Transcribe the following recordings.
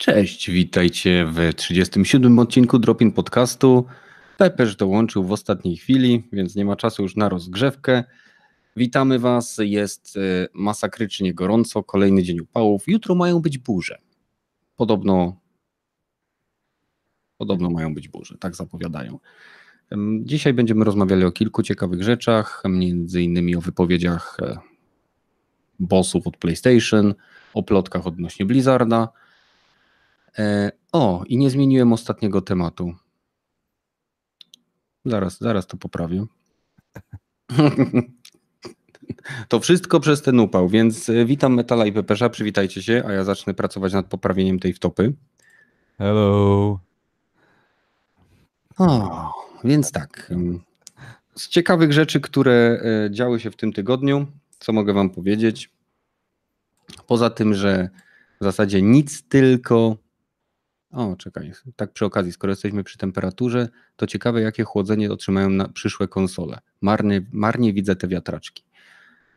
Cześć, witajcie w 37 odcinku Dropin Podcastu. Peperz dołączył w ostatniej chwili, więc nie ma czasu już na rozgrzewkę. Witamy Was, jest e, masakrycznie gorąco, kolejny dzień upałów. Jutro mają być burze. Podobno, podobno mają być burze, tak zapowiadają. Dzisiaj będziemy rozmawiali o kilku ciekawych rzeczach, między innymi o wypowiedziach e, bossów od PlayStation, o plotkach odnośnie Blizzarda. E, O, i nie zmieniłem ostatniego tematu. Zaraz, zaraz to poprawię. To wszystko przez ten upał, więc e, witam Metala i Pepesza, przywitajcie się, a ja zacznę pracować nad poprawieniem tej wtopy. Hello. O, więc tak. Z ciekawych rzeczy, które e, działy się w tym tygodniu, co mogę Wam powiedzieć? Poza tym, że w zasadzie nic, tylko. O, czekaj, tak przy okazji, skoro jesteśmy przy temperaturze, to ciekawe, jakie chłodzenie otrzymają na przyszłe konsole. Marnie, marnie widzę te wiatraczki.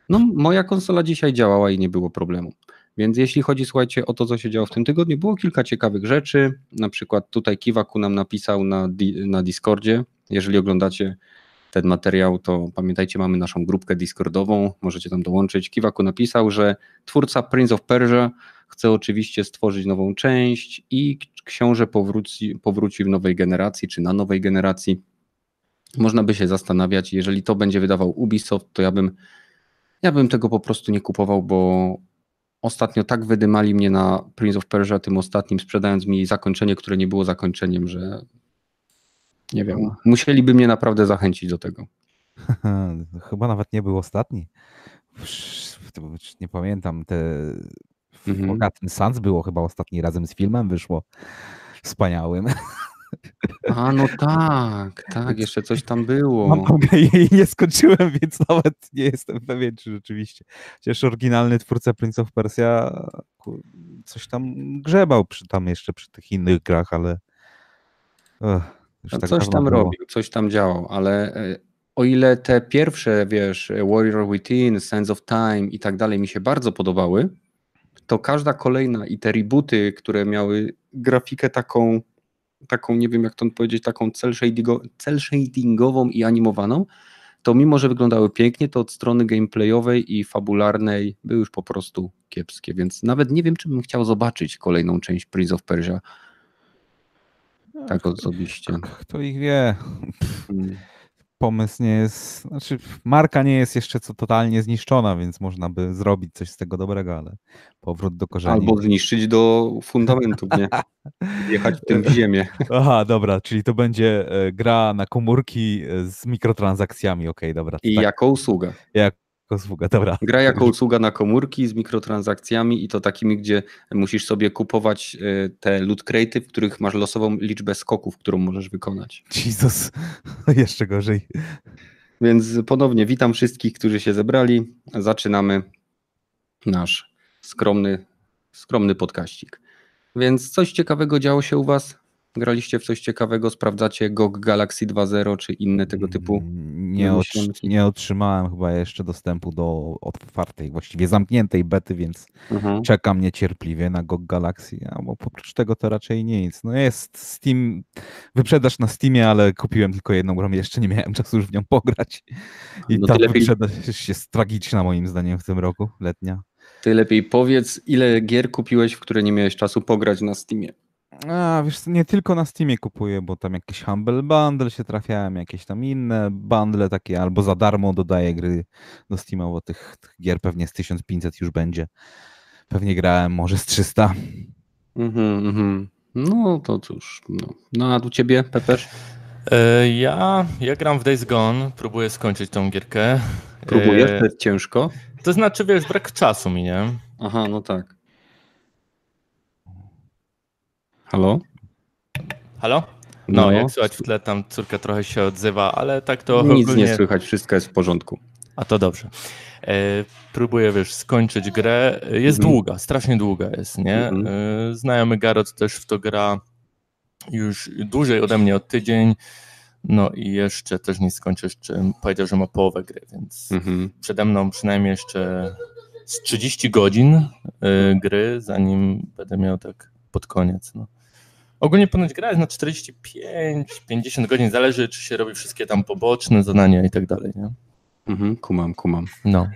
No, moja konsola dzisiaj działała i nie było problemu. Więc jeśli chodzi, słuchajcie, o to, co się działo w tym tygodniu, było kilka ciekawych rzeczy. Na przykład tutaj Kiwaku nam napisał na, na Discordzie. Jeżeli oglądacie ten materiał, to pamiętajcie, mamy naszą grupkę Discordową, możecie tam dołączyć. Kiwaku napisał, że twórca Prince of Persia chce oczywiście stworzyć nową część i książę powróci, powróci w nowej generacji, czy na nowej generacji. Można by się zastanawiać, jeżeli to będzie wydawał Ubisoft, to ja bym, ja bym tego po prostu nie kupował, bo ostatnio tak wydymali mnie na Prince of Persia tym ostatnim, sprzedając mi zakończenie, które nie było zakończeniem, że nie wiem, musieliby mnie naprawdę zachęcić do tego. Chyba nawet nie był ostatni. Nie pamiętam. Te Mhm. Forgotten Sons było chyba ostatni razem z filmem, wyszło wspaniałym. A no tak, tak, jeszcze coś tam było. Mam jej nie skończyłem, więc nawet nie jestem pewien, czy rzeczywiście. Chociaż oryginalny twórca Prince of Persia coś tam grzebał przy, tam jeszcze przy tych innych grach, ale Ech, No tak coś tam było. robił, coś tam działał, ale e, o ile te pierwsze, wiesz, Warrior Within, Sense of Time i tak dalej mi się bardzo podobały, to każda kolejna i te rebooty, które miały grafikę taką, taką nie wiem jak to powiedzieć, taką cel, shadingo, cel shadingową i animowaną, to mimo, że wyglądały pięknie, to od strony gameplayowej i fabularnej były już po prostu kiepskie, więc nawet nie wiem, czy bym chciał zobaczyć kolejną część Prince of Persia, tak osobiście. Kto ich wie? Pomysł nie jest, znaczy marka nie jest jeszcze co totalnie zniszczona, więc można by zrobić coś z tego dobrego, ale powrót do korzeni. Albo zniszczyć do fundamentów, nie? Jechać w tym w ziemię. Aha, dobra, czyli to będzie e, gra na komórki e, z mikrotransakcjami, okej, dobra. to I tak, jako usługa. jako usługa, dobra. Gra jako usługa na komórki z mikrotransakcjami i to takimi, gdzie musisz sobie kupować e, te loot crate'y, w których masz losową liczbę skoków, którą możesz wykonać. Jezus, jeszcze gorzej. Więc ponownie witam wszystkich, którzy się zebrali. Zaczynamy nasz skromny, skromny podkaścik. Więc coś ciekawego działo się u Was? Graliście w coś ciekawego? Sprawdzacie GOG Galaxy 2.0 czy inne tego typu? Mm, Nie, wymyślonki? otr- nie otrzymałem chyba jeszcze dostępu do otwartej, właściwie zamkniętej bety, więc Mhm. czekam niecierpliwie na GOG Galaxy, a bo oprócz tego to raczej nic. No jest Steam, wyprzedaż na Steamie, ale kupiłem tylko jedną grę, jeszcze nie miałem czasu już w nią pograć. I No ta wyprzedaż jest tragiczna moim zdaniem w tym roku, letnia. Ty lepiej powiedz, ile gier kupiłeś, w które nie miałeś czasu pograć na Steamie. A, wiesz nie tylko na Steamie kupuję, bo tam jakieś Humble Bundle się trafiałem, jakieś tam inne bundle takie, albo za darmo dodaję gry do Steama, bo tych, tych gier pewnie z 1500 już będzie. Pewnie grałem może z 300. Mhm, mhm. No to cóż. No, no a u ciebie, Pepeż? E, Ja, ja gram w Days Gone, próbuję skończyć tą gierkę. Próbujesz? E, To jest ciężko? To znaczy, wiesz, brak czasu mi, nie? Aha, no tak. Halo? Halo? No, jak słychać w tle, tam córka trochę się odzywa, ale tak to Nic ogólnie... nie słychać, wszystko jest w porządku. A to dobrze. E, próbuję, wiesz, skończyć grę. E, Jest Mhm. długa, strasznie długa jest, nie? Mhm. E, znajomy Garot też w to gra już dłużej ode mnie od tydzień. No i jeszcze też nie skończył, jeszcze powiedział, że ma połowę gry, więc Mhm. przede mną przynajmniej jeszcze z 30 godzin y, gry, zanim będę miał tak pod koniec. No. Ogólnie ponoć gra jest na 45-50 godzin, zależy czy się robi wszystkie tam poboczne zadania i tak dalej, nie? Mhm, kumam, kumam. No.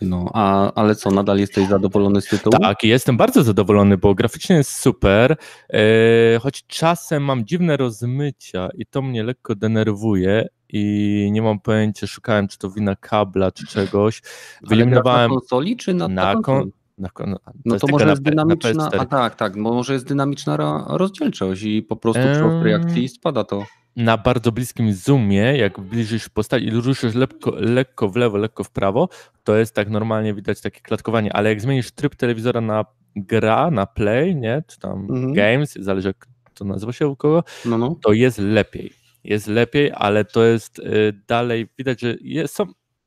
No, a, ale co, nadal jesteś zadowolony z tytułu? Tak, jestem bardzo zadowolony, bo graficznie jest super, e, choć czasem mam dziwne rozmycia i to mnie lekko denerwuje i nie mam pojęcia, szukałem czy to wina kabla czy czegoś. Wyeliminowałem na konsoli czy na, na, na kon, konsoli? Na, No jest to tylko może na jest P- na dynamiczna, PS4. a tak, tak, może jest dynamiczna rozdzielczość i po prostu przy Em. ostrej akcji spada to. na bardzo bliskim zoomie, jak bliżysz postać i ruszysz lekko, lekko w lewo, lekko w prawo, to jest tak normalnie widać takie klatkowanie, ale jak zmienisz tryb telewizora na gra, na play, nie, czy tam Mhm. games, zależy jak to nazywa się u kogo, No, no. to jest lepiej. Jest lepiej, ale to jest y, dalej, widać, że jest, są,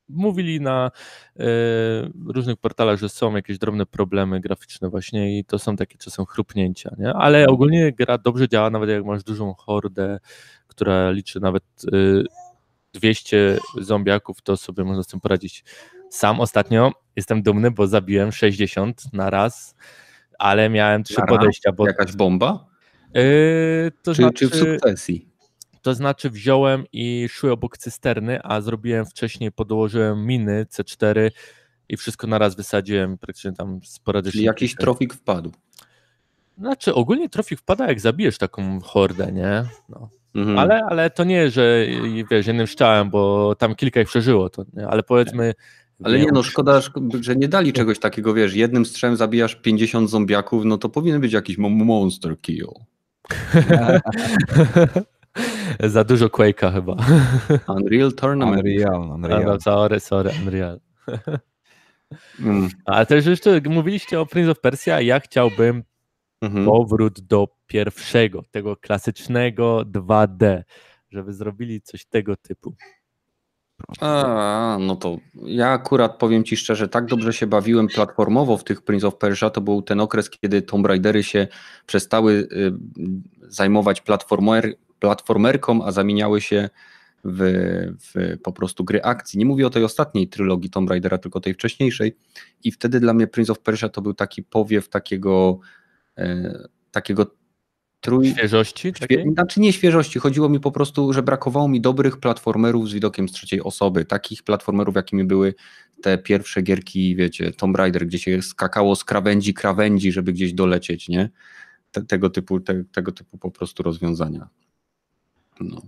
mówili na y, różnych portalach, że są jakieś drobne problemy graficzne właśnie i to są takie czasem chrupnięcia, nie? Ale ogólnie gra dobrze działa, nawet jak masz dużą hordę, która liczy nawet y, 200 zombiaków, to sobie można z tym poradzić. Sam ostatnio jestem dumny, bo zabiłem 60 na raz, ale miałem trzy podejścia, bo Jakaś bomba? y, to Czy, znaczy... czy w sukcesji? To znaczy wziąłem i szły obok cysterny, a zrobiłem wcześniej, podłożyłem miny C4 i wszystko na raz wysadziłem praktycznie tam sporadycznie. Czyli jakiś trofik wpadł. Znaczy ogólnie trofik wpada jak zabijesz taką hordę, nie? No. Mhm. Ale, ale to nie, że wiesz, jednym strzałem, bo tam kilka ich przeżyło, to nie? ale powiedzmy... Ale nie no, szkoda, szko- że nie dali czegoś takiego, wiesz, jednym strzałem zabijasz 50 zombiaków, no to powinien być jakiś mo- monster kill. Za dużo Quake'a chyba. Unreal Tournament. Unreal, No, Unreal. sorry, sorry, Unreal. Mm. Ale też jeszcze mówiliście o Prince of Persia, ja chciałbym Mhm. powrót do pierwszego, tego klasycznego 2D, żeby zrobili coś tego typu. A, no to ja akurat powiem Ci szczerze, tak dobrze się bawiłem platformowo w tych Prince of Persia, to był ten okres, kiedy Tomb Raidery się przestały y, zajmować platformer, platformerką, a zamieniały się w, w po prostu gry akcji. Nie mówię o tej ostatniej trylogii Tomb Raidera, tylko tej wcześniejszej i wtedy dla mnie Prince of Persia to był taki powiew takiego e, takiego trój... Świeżości? Świe- Znaczy nie świeżości, chodziło mi po prostu, że brakowało mi dobrych platformerów z widokiem z trzeciej osoby, takich platformerów, jakimi były te pierwsze gierki, wiecie, Tomb Raider, gdzie się skakało z krawędzi, krawędzi, żeby gdzieś dolecieć, nie? Te, tego, typu, te, tego typu po prostu rozwiązania. No.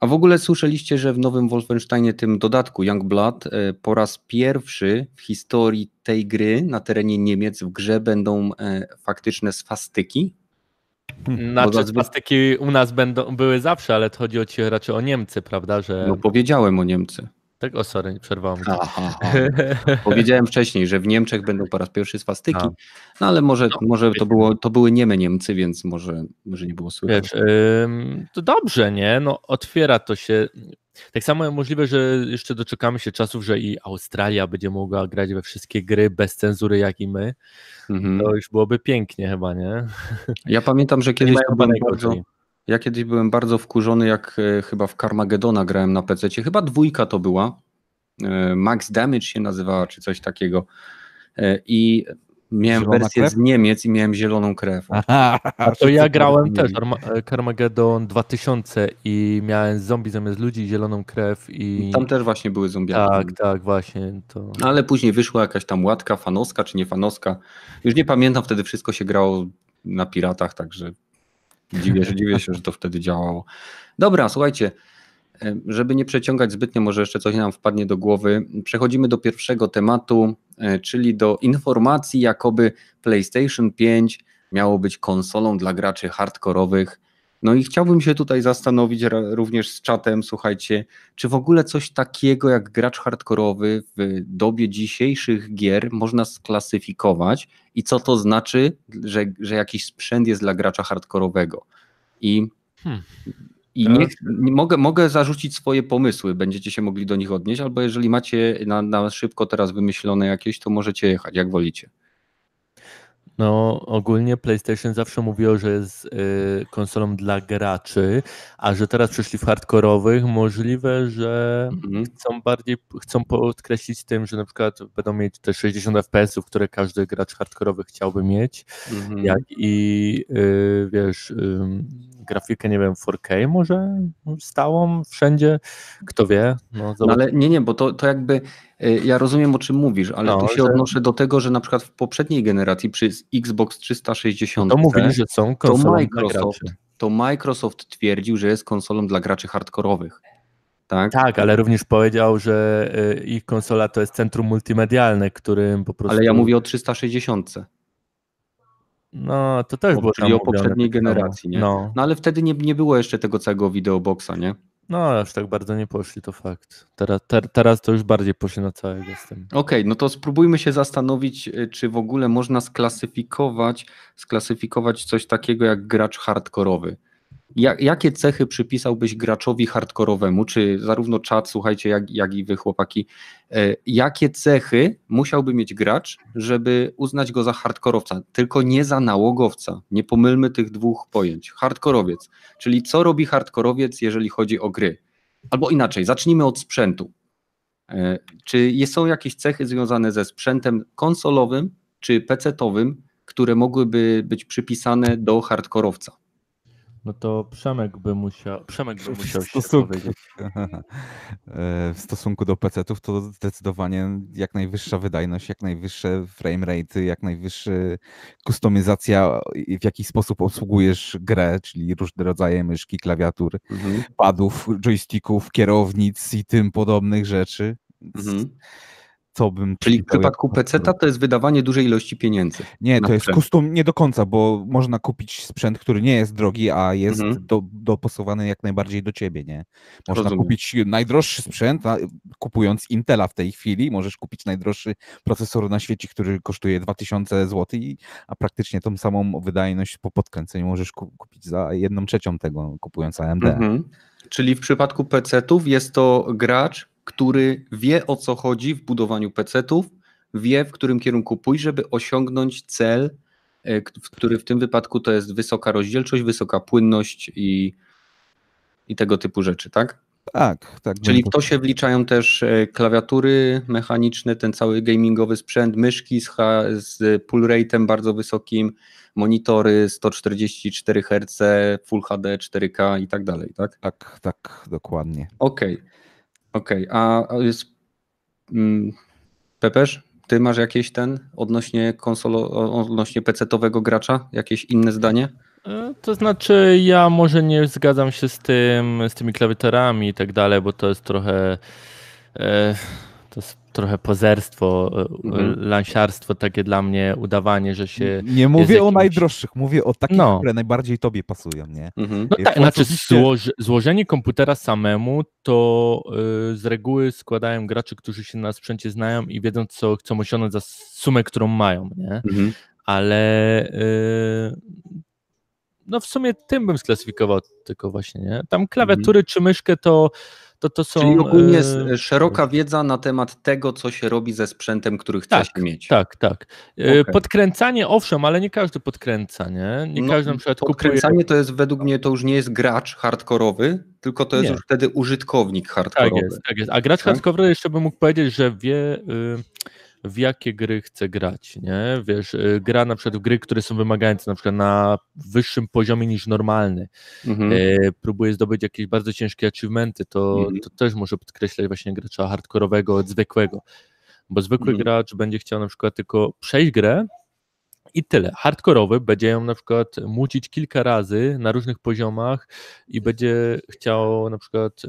A w ogóle słyszeliście, że w nowym Wolfensteinie, tym dodatku Youngblood, e, po raz pierwszy w historii tej gry na terenie Niemiec w grze będą e, faktyczne swastyki? Znaczy, zazwy- plastyki u nas będą, były zawsze, ale to chodzi o ci raczej o Niemcy, prawda? Że... No powiedziałem o Niemcy. Tak, o sorry, nie przerwałem. cię. Aha, Powiedziałem wcześniej, że w Niemczech będą po raz pierwszy swastyki, A. no ale może, No, może to, było, to były nieme Niemcy, więc może, może nie było słychać. Wiesz, ym, to dobrze, nie? No otwiera to się. Tak samo możliwe, że jeszcze doczekamy się czasów, że i Australia będzie mogła grać we wszystkie gry bez cenzury, jak i my. Mhm. To już byłoby pięknie chyba, nie? Ja pamiętam, że kiedyś to byłem bardzo, czyli- ja kiedyś byłem bardzo wkurzony, jak e, chyba w Carmagedona grałem na PC, chyba dwójka to była, e, Max Damage się nazywała, czy coś takiego e, i miałem Zielona wersję krew? z Niemiec i miałem zieloną krew. Aha, A to ja grałem też Arma- Carmageddon 2000 i miałem zombie zamiast ludzi, zieloną krew i... Tam też właśnie były zombiaki. Tak, tak, właśnie. To... Ale później wyszła jakaś tam łatka, fanowska czy nie fanowska. Już nie pamiętam, wtedy wszystko się grało na piratach, także dziwię, że dziwię się, że to wtedy działało. Dobra, słuchajcie, żeby nie przeciągać zbytnio, może jeszcze coś nam wpadnie do głowy. Przechodzimy do pierwszego tematu, e, czyli do informacji, jakoby PlayStation 5 miało być konsolą dla graczy hardkorowych. No i chciałbym się tutaj zastanowić również z czatem, słuchajcie, czy w ogóle coś takiego jak gracz hardkorowy w dobie dzisiejszych gier można sklasyfikować i co to znaczy, że, że jakiś sprzęt jest dla gracza hardkorowego? I, Hmm. i nie, nie, mogę, mogę zarzucić swoje pomysły, będziecie się mogli do nich odnieść, albo jeżeli macie na, na szybko teraz wymyślone jakieś, to możecie jechać, jak wolicie. No, ogólnie PlayStation zawsze mówiło, że jest y, konsolą dla graczy, a że teraz przeszli w hardkorowych, możliwe, że Mhm. chcą bardziej, chcą podkreślić tym, że na przykład będą mieć te 60 FPS-ów, które każdy gracz hardkorowy chciałby mieć, Mhm. jak i y, wiesz, grafikę, nie wiem, 4K może stałą wszędzie, kto wie, no, No ale nie, nie, bo to, to jakby ja rozumiem o czym mówisz, ale No, tu się że- odnoszę do tego, że na przykład w poprzedniej generacji przy Xbox 360 to mówili, że są konsolą dla Microsoft. to Microsoft twierdził, że jest konsolą dla graczy hardkorowych. Tak? Tak, ale również powiedział, że y, ich konsola to jest centrum multimedialne, którym po prostu. Ale ja mówię o 360. No, to też O, było czyli o poprzedniej samo. generacji, nie? No, No ale wtedy nie, nie było jeszcze tego całego wideoboxa, nie? No, aż tak bardzo nie poszli, to fakt. Teraz, ter, teraz to już bardziej poszli na całego z tym. Okej, no to spróbujmy się zastanowić, y, czy w ogóle można sklasyfikować, sklasyfikować coś takiego jak gracz hardkorowy. Jak, jakie cechy przypisałbyś graczowi hardkorowemu, czy zarówno czat, słuchajcie, jak, jak i wy chłopaki, e, jakie cechy musiałby mieć gracz, żeby uznać go za hardkorowca, tylko nie za nałogowca. Nie pomylmy tych dwóch pojęć. Hardkorowiec, czyli co robi hardkorowiec, jeżeli chodzi o gry? Albo inaczej, zacznijmy od sprzętu. E, Czy są jakieś cechy związane ze sprzętem konsolowym czy PC-towym, które mogłyby być przypisane do hardkorowca? No to Przemek by musiał, Przemek by musiał w się stosunku, powiedzieć. E, w stosunku do PC-ów to zdecydowanie jak najwyższa wydajność, jak najwyższe frame rate, jak najwyższa kustomizacja, w jaki sposób obsługujesz grę, czyli różne rodzaje myszki, klawiatur, Mhm. padów, joysticków, kierownic i tym podobnych rzeczy. Mhm. Co bym Czyli w przypadku PC to jest wydawanie dużej ilości pieniędzy. Nie, to jest sprzęt. custom nie do końca, bo można kupić sprzęt, który nie jest drogi, a jest Mhm. do, dopasowany jak najbardziej do ciebie, nie? Można Rozumiem. kupić najdroższy sprzęt, a kupując Intela w tej chwili, możesz kupić najdroższy procesor na świecie, który kosztuje 2000 zł, a praktycznie tą samą wydajność po podkręceniu możesz ku- kupić za jedną trzecią tego, kupując AMD. Mhm. Czyli w przypadku PC-ów jest to gracz, który wie o co chodzi w budowaniu PC-ów, wie w którym kierunku pójść, żeby osiągnąć cel, e, który w tym wypadku to jest wysoka rozdzielczość, wysoka płynność i, i tego typu rzeczy, tak? Tak, tak. Czyli w to się wliczają też e, klawiatury mechaniczne, ten cały gamingowy sprzęt, myszki z, z pull rate'em bardzo wysokim, monitory 144 Hz, Full HD, 4K i tak dalej, tak? Tak, tak, dokładnie. Okej, okej, a a jest mm, Pepeż, ty masz jakieś ten odnośnie konsolo, odnośnie PC-towego gracza, jakieś inne zdanie? E, To znaczy, ja może nie zgadzam się z tym, z tymi klawiaturami i tak dalej, bo to jest trochę. E, to jest trochę pozerstwo, e, Mhm. lansiarstwo takie dla mnie, udawanie, że się. Nie mówię o jakimś- najdroższych, mówię o takich, No. które najbardziej tobie pasują, nie? Mhm. No tak, znaczy złoż, złożenie komputera samemu to y, z reguły składają gracze, którzy się na sprzęcie znają i wiedzą, co chcą osiągnąć za sumę, którą mają, nie? Mhm. Ale y, no w sumie tym bym sklasyfikował tylko właśnie, nie? Tam klawiatury czy myszkę to, to, to są... Czyli ogólnie jest e, szeroka wiedza na temat tego, co się robi ze sprzętem, który chce Tak, się mieć. Tak, tak. Y, Okej. Podkręcanie, owszem, ale nie każdy podkręca, nie? Nie No, każdy na przykład kupuje... Podkręcanie to jest według mnie to już nie jest gracz hardkorowy, tylko to jest Nie. już wtedy użytkownik Tak hardkorowy. jest, tak jest. A gracz Tak? hardcore jeszcze bym mógł powiedzieć, że wie y, w jakie gry chce grać, nie? Wiesz, y, gra na przykład w gry, które są wymagające na przykład na wyższym poziomie niż normalny. Mhm. Y, próbuje zdobyć jakieś bardzo ciężkie achievementy, to, Mhm. to też może podkreślać właśnie gracza hardkorowego od zwykłego. Bo zwykły Mhm. gracz będzie chciał na przykład tylko przejść grę i tyle. Hardkorowy będzie ją na przykład mucić kilka razy na różnych poziomach i będzie chciał na przykład y,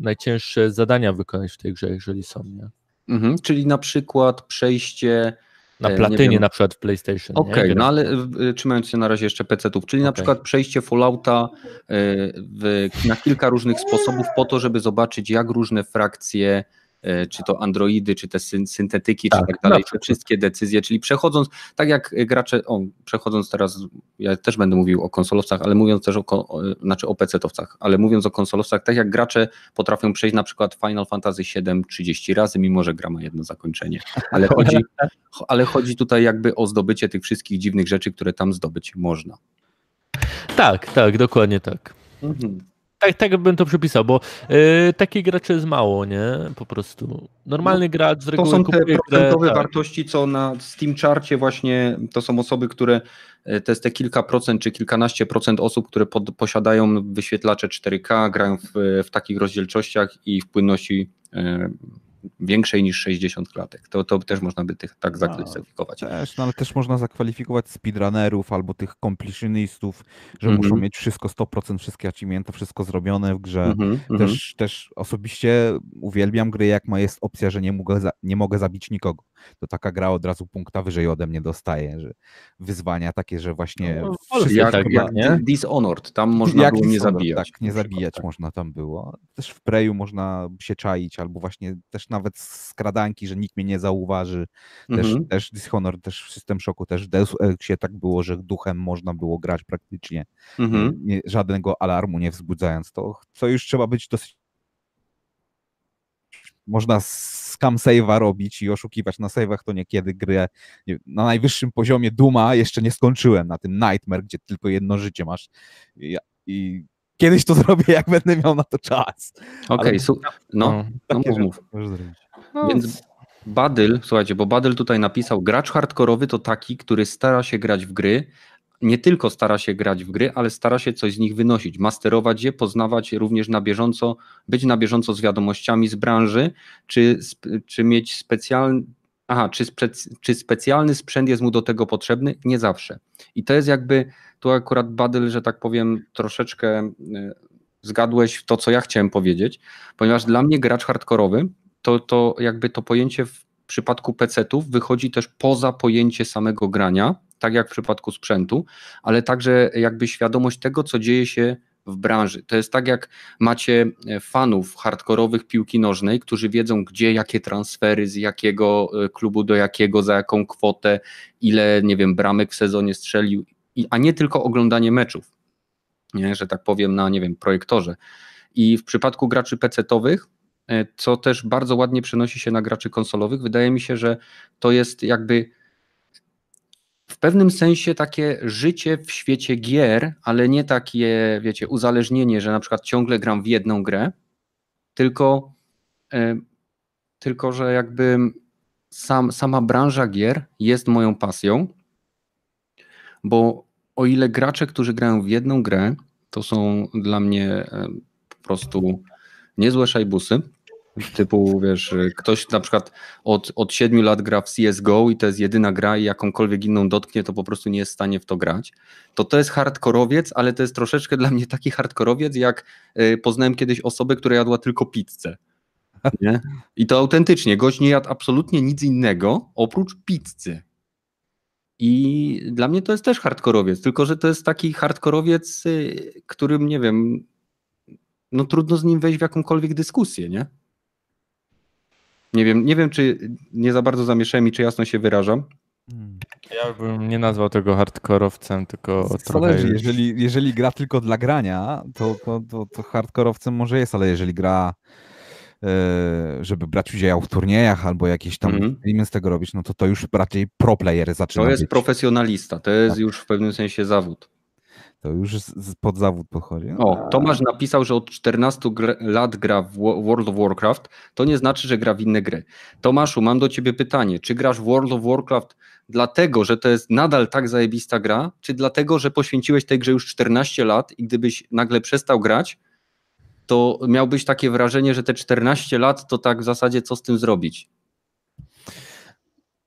najcięższe zadania wykonać w tej grze, jeżeli są. Nie? Mhm. Czyli na przykład przejście. Na E, nie platynie na przykład w PlayStation. Okej, Gra- no ale y, trzymając się na razie jeszcze PC-ów, czyli na Okej. przykład przejście Fallouta w, na kilka różnych sposobów po to, żeby zobaczyć, jak różne frakcje e, czy to androidy, czy te syn- syntetyki, Tak, czy tak na dalej, te przykład. wszystkie decyzje, czyli przechodząc, tak jak gracze, o, przechodząc teraz, ja też będę mówił o konsolowcach, ale mówiąc też o, o znaczy o PC-towcach, ale mówiąc o konsolowcach, tak jak gracze potrafią przejść na przykład Final Fantasy VII 30 razy, mimo że gra ma jedno zakończenie, ale chodzi, ale chodzi tutaj jakby o zdobycie tych wszystkich dziwnych rzeczy, które tam zdobyć można. Tak, tak, dokładnie tak. Tak, tak bym to przypisał, bo y, takich graczy jest mało, nie? Po prostu. Normalny gracz z To reguły są te grę, procentowe tak. wartości, co na Steam Charcie właśnie to są osoby, które e, to jest te kilka procent czy kilkanaście procent osób, które pod, posiadają wyświetlacze 4K, grają w, w takich rozdzielczościach i w płynności e, większej niż 60 klatek. To, to też można by tych tak zaklasyfikować. Też, no ale też można zakwalifikować speedrunnerów albo tych completionistów, że Mhm. muszą mieć wszystko 100%, wszystkie achievementa, wszystko zrobione w grze. Mhm, mhm. Też, też osobiście uwielbiam gry, jak ma jest opcja, że nie mogę, za, nie mogę zabić nikogo. To taka gra od razu punkta wyżej ode mnie dostaje, że wyzwania takie, że właśnie No, wszystko tak, jak nie? Dishonored, tam można jak było nie Dishonored, zabijać. Tak, nie zabijać tak. można tam było. Też w Preju można się czaić, albo właśnie też nawet skradanki, że nikt mnie nie zauważy. Też, Mhm. też Dishonored, też w System Shocku, też w Deus Exie tak było, że duchem można było grać praktycznie, Mhm. nie, żadnego alarmu nie wzbudzając. To co już trzeba być dosyć można scam save'a robić i oszukiwać na save'ach, to niekiedy grę nie, na najwyższym poziomie Duma jeszcze nie skończyłem, na tym Nightmare, gdzie tylko jedno życie masz. I, i kiedyś to zrobię, jak będę miał na to czas. Okej, Ale- su- no, no Takie mów. No, Więc Badyl, słuchajcie, bo Badyl tutaj napisał, gracz hardkorowy to taki, który stara się grać w gry, nie tylko stara się grać w gry, ale stara się coś z nich wynosić, masterować je, poznawać je również na bieżąco, być na bieżąco z wiadomościami z branży, czy, czy mieć specjalny, aha, czy, czy specjalny sprzęt jest mu do tego potrzebny? Nie zawsze. I to jest jakby, tu akurat Badyl, że tak powiem, troszeczkę y, zgadłeś w to, co ja chciałem powiedzieć, ponieważ dla mnie gracz hardkorowy to, to jakby to pojęcie w przypadku PC-ów wychodzi też poza pojęcie samego grania, tak jak w przypadku sprzętu, ale także jakby świadomość tego, co dzieje się w branży. To jest tak, jak macie e, fanów hardkorowych piłki nożnej, którzy wiedzą, gdzie jakie transfery, z jakiego e, klubu do jakiego, za jaką kwotę, ile, nie wiem, bramek w sezonie strzelił, a nie tylko oglądanie meczów, nie, że tak powiem, na, nie wiem, projektorze. I w przypadku graczy PC-owych E, co też bardzo ładnie przenosi się na graczy konsolowych. Wydaje mi się, że to jest jakby w pewnym sensie takie życie w świecie gier, ale nie takie, wiecie, uzależnienie, że na przykład ciągle gram w jedną grę, tylko, e, tylko że jakby sam, sama branża gier jest moją pasją, bo o ile gracze, którzy grają w jedną grę, to są dla mnie e, po prostu niezłe szajbusy. Typu, wiesz, ktoś na przykład od, od 7 lat gra w CSGO i to jest jedyna gra i jakąkolwiek inną dotknie, to po prostu nie jest w stanie w to grać. To to jest hardkorowiec, ale to jest troszeczkę dla mnie taki hardkorowiec, jak y, poznałem kiedyś osobę, która jadła tylko pizzę. Nie? I to autentycznie, gość nie jadł absolutnie nic innego oprócz pizzy. I dla mnie to jest też hardkorowiec, tylko że to jest taki hardkorowiec, y, którym nie wiem, no trudno z nim wejść w jakąkolwiek dyskusję, nie? Nie wiem, nie wiem, czy nie za bardzo zamieszałem i czy jasno się wyrażam. Hmm. ja bym nie nazwał tego hardkorowcem, tylko trochę Zależy, już... jeżeli, jeżeli gra tylko dla grania, to, to, to, to hardkorowcem może jest, ale jeżeli gra, e, żeby brać udział w turniejach albo jakieś tam mm. z tego robić, no to to już raczej pro player zaczyna To jest być. profesjonalista, to jest Tak. już w pewnym sensie zawód. To już pod zawód podchodzi. No, O, Tomasz napisał, że od 14 gr- lat gra w Wo- World of Warcraft. To nie znaczy, że gra w inne gry. Tomaszu, mam do ciebie pytanie. Czy grasz w World of Warcraft dlatego, że to jest nadal tak zajebista gra, czy dlatego, że poświęciłeś tej grze już 14 lat i gdybyś nagle przestał grać, to miałbyś takie wrażenie, że te 14 lat to tak w zasadzie co z tym zrobić?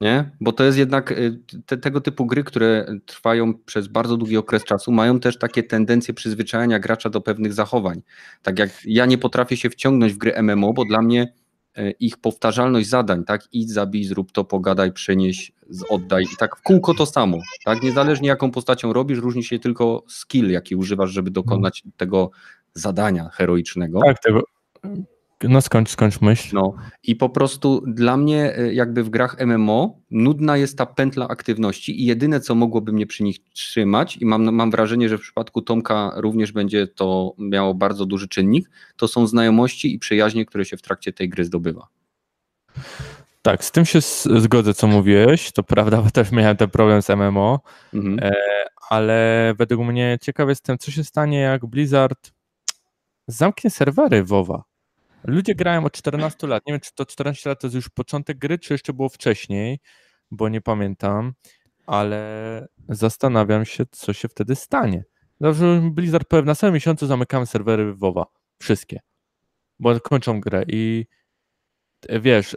Nie? Bo to jest jednak y, te, tego typu gry, które trwają przez bardzo długi okres czasu, mają też takie tendencje przyzwyczajania gracza do pewnych zachowań. Tak jak ja nie potrafię się wciągnąć w gry MMO, bo dla mnie y, ich powtarzalność zadań, tak, idź, zabij, zrób to, pogadaj, przynieś, z- oddaj i tak w kółko to samo, tak, niezależnie jaką postacią robisz, różni się tylko skill, jaki używasz, żeby dokonać tego zadania heroicznego. Tak, tego, No skończ, skończ myśl. No i po prostu dla mnie y, jakby w grach MMO nudna jest ta pętla aktywności i jedyne co mogłoby mnie przy nich trzymać i mam, mam wrażenie, że w przypadku Tomka również będzie to miało bardzo duży czynnik, to są znajomości i przyjaźnie, które się w trakcie tej gry zdobywa. Tak, z tym się zgodzę, co mówiłeś. To prawda, bo też miałem ten problem z MMO, mhm. e, ale według mnie ciekaw jestem, co się stanie, jak Blizzard zamknie serwery WoWa. Ludzie grają od 14 lat. Nie wiem, czy to 14 lat to jest już początek gry, czy jeszcze było wcześniej, bo nie pamiętam, ale zastanawiam się, co się wtedy stanie. Zawsze Blizzard powie, na samym miesiącu zamykamy serwery WoWa. Wszystkie. Bo kończą grę i wiesz,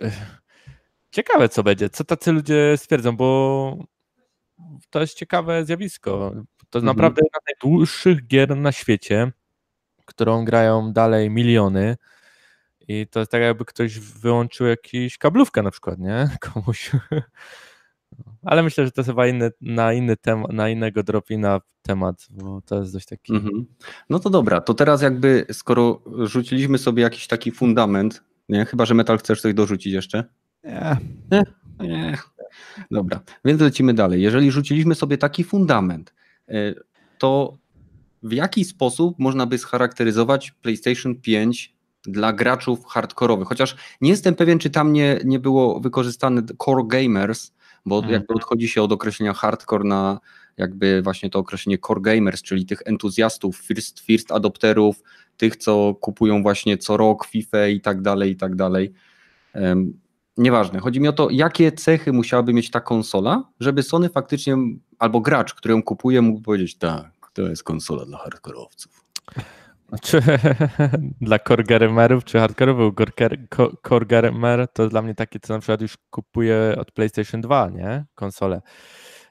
ciekawe co będzie, co tacy ludzie stwierdzą, bo to jest ciekawe zjawisko. To jest mhm. naprawdę jedna z najdłuższych gier na świecie, którą grają dalej miliony. I to jest tak, jakby ktoś wyłączył jakąś kablówkę na przykład, nie? Komuś. Ale myślę, że to jest chyba inny, na inny temat, na innego dropina temat, bo to jest dość taki. Mhm. No to dobra, to teraz jakby skoro rzuciliśmy sobie jakiś taki fundament, nie? Chyba, że metal chcesz coś dorzucić jeszcze? Nie. Nie. nie. Dobra, więc lecimy dalej. Jeżeli rzuciliśmy sobie taki fundament, y, to w jaki sposób można by scharakteryzować PlayStation 5 dla graczów hardkorowych? Chociaż nie jestem pewien, czy tam nie, nie było wykorzystane core gamers, bo hmm. jakby odchodzi się od określenia hardcore na jakby właśnie to określenie core gamers, czyli tych entuzjastów, first, first adopterów, tych, co kupują właśnie co rok FIFA i tak dalej, i tak dalej. Um, nieważne. Chodzi mi o to, jakie cechy musiałaby mieć ta konsola, żeby Sony faktycznie, albo gracz, który ją kupuje, mógł powiedzieć, tak, to jest konsola dla hardkorowców. Czy dla core czy hardkorowych core gamer to dla mnie takie, co na przykład już kupuję od PlayStation 2, nie? Konsolę.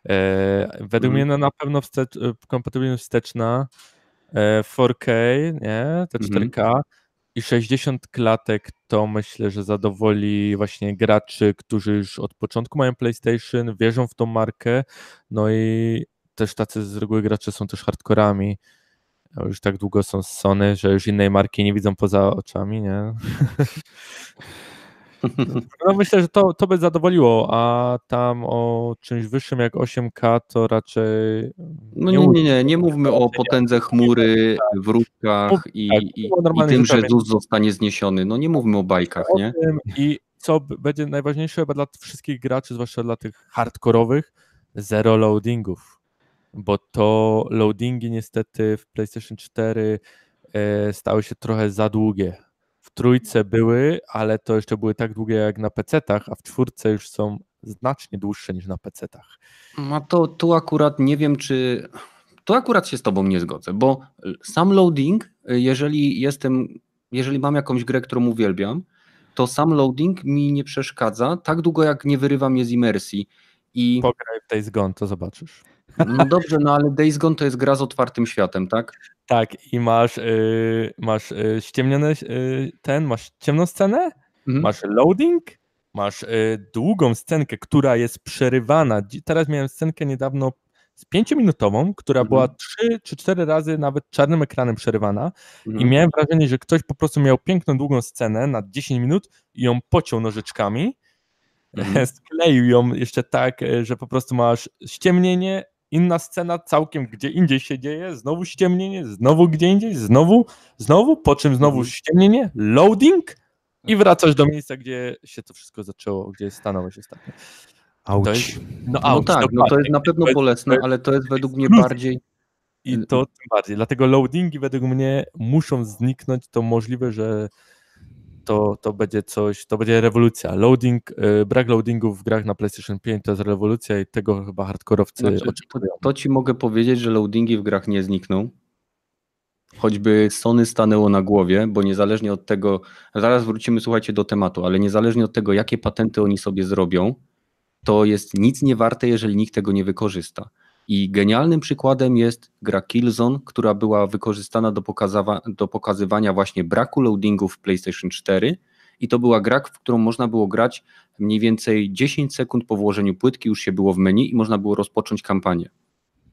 E, według mm. mnie no, na pewno wstecz, kompatybilność wsteczna 4K, e, nie? Te 4K mm. i 60 klatek to myślę, że zadowoli właśnie graczy, którzy już od początku mają PlayStation, wierzą w tą markę, no i też tacy z reguły gracze są też hardkorami. Już tak długo są z Sony, że już innej marki nie widzą poza oczami, nie? No myślę, że to, to by zadowoliło, a tam o czymś wyższym jak 8K to raczej. No nie, nie, nie, nie mówmy o potędze chmury, wróżkach i, tak, i, i tym, że ZUS zostanie zniesiony. No nie mówmy o bajkach, nie? I co będzie najważniejsze chyba dla wszystkich graczy, zwłaszcza dla tych hardkorowych, zero loadingów bo to loadingi niestety w PlayStation 4 e, stały się trochę za długie. W trójce były, ale to jeszcze były tak długie jak na PC-tach, a w czwórce już są znacznie dłuższe niż na PC-tach. No to tu akurat nie wiem, czy. Tu akurat się z Tobą nie zgodzę, bo sam loading, jeżeli jestem, jeżeli mam jakąś grę, którą uwielbiam, to sam loading mi nie przeszkadza tak długo, jak nie wyrywa mnie z imersji. I... Pograj w Days Gone, to zobaczysz. No dobrze, no ale Days Gone to jest gra z otwartym światem, tak? Tak, i masz, yy, masz yy, ściemniony yy, ten, masz ciemną scenę, mhm. masz loading, masz yy, długą scenkę, która jest przerywana. Teraz miałem scenkę niedawno z pięciominutową, która mhm. była trzy czy cztery razy nawet czarnym ekranem przerywana mhm. i miałem wrażenie, że ktoś po prostu miał piękną, długą scenę na 10 minut i ją pociął nożyczkami, mhm. skleił ją jeszcze tak, y, że po prostu masz ściemnienie, inna scena całkiem gdzie indziej się dzieje, znowu ściemnienie, znowu gdzie indziej, znowu, znowu, po czym znowu mhm. ściemnienie, loading i wracasz do miejsca, gdzie się to wszystko zaczęło, gdzie stanąłeś ostatnio. Auć. Jest, no, no tak, no to jest na pewno bolesne, ale to jest według mnie bardziej... I to tym bardziej, dlatego loadingi według mnie muszą zniknąć, to możliwe, że to, to będzie coś, to będzie rewolucja. Loading, y, brak loadingów w grach na PlayStation 5 to jest rewolucja i tego chyba hardkorowcy znaczy. To, to ci mogę powiedzieć, że loadingi w grach nie znikną. Choćby Sony stanęło na głowie, bo niezależnie od tego, zaraz wrócimy, słuchajcie, do tematu, ale niezależnie od tego, jakie patenty oni sobie zrobią, to jest nic nie warte, jeżeli nikt tego nie wykorzysta. I genialnym przykładem jest gra Killzone, która była wykorzystana do, do pokazywania właśnie braku loadingów w PlayStation 4 i to była gra, w którą można było grać mniej więcej 10 sekund po włożeniu płytki, już się było w menu i można było rozpocząć kampanię.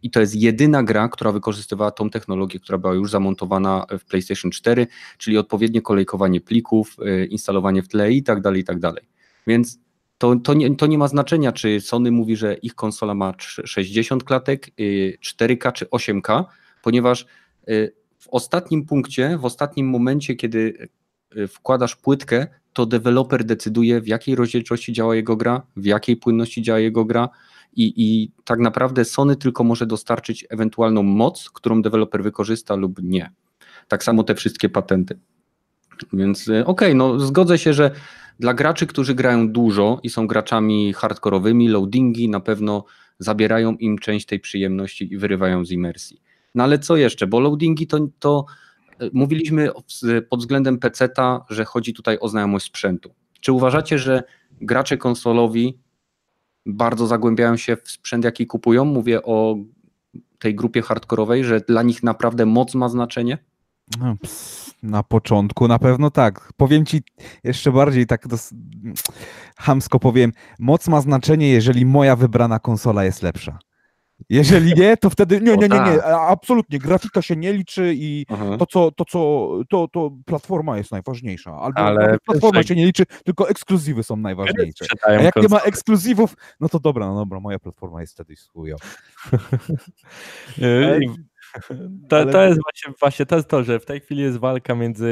i to jest jedyna gra, która wykorzystywała tą technologię, która była już zamontowana w PlayStation 4, czyli odpowiednie kolejkowanie plików, y, instalowanie w tle i tak dalej, i tak dalej. Więc to, to, nie, to nie ma znaczenia, czy Sony mówi, że ich konsola ma 60 klatek, 4K y, czy 8K, ponieważ y, w ostatnim punkcie, w ostatnim momencie, kiedy wkładasz płytkę, to deweloper decyduje, w jakiej rozdzielczości działa jego gra, w jakiej płynności działa jego gra, i, i tak naprawdę Sony tylko może dostarczyć ewentualną moc, którą deweloper wykorzysta lub nie. Tak samo te wszystkie patenty. Więc y, okej, okay, no zgodzę się, że dla graczy, którzy grają dużo i są graczami hardkorowymi, loadingi na pewno zabierają im część tej przyjemności i wyrywają z imersji. No ale co jeszcze? Bo loadingi to, to y, mówiliśmy pod względem PC-a, że chodzi tutaj o znajomość sprzętu. Czy uważacie, że gracze konsolowi bardzo zagłębiają się w sprzęt, jaki kupują. Mówię o tej grupie hardkorowej, że dla nich naprawdę moc ma znaczenie? No, na początku na pewno tak. Powiem ci jeszcze bardziej tak dos- hamsko powiem, moc ma znaczenie, jeżeli moja wybrana konsola jest lepsza. Jeżeli nie, to wtedy nie, nie, nie, nie, tak. absolutnie. Grafika się nie liczy i to, co, to, co, to, to platforma jest najważniejsza. Albo Ale platforma się nie liczy, tylko ekskluzywy są najważniejsze. A jak nie ma ekskluzywów, no to dobra, no dobra, moja platforma jest wtedy chujowa. To, to jest właśnie, właśnie to, jest to, że w tej chwili jest walka między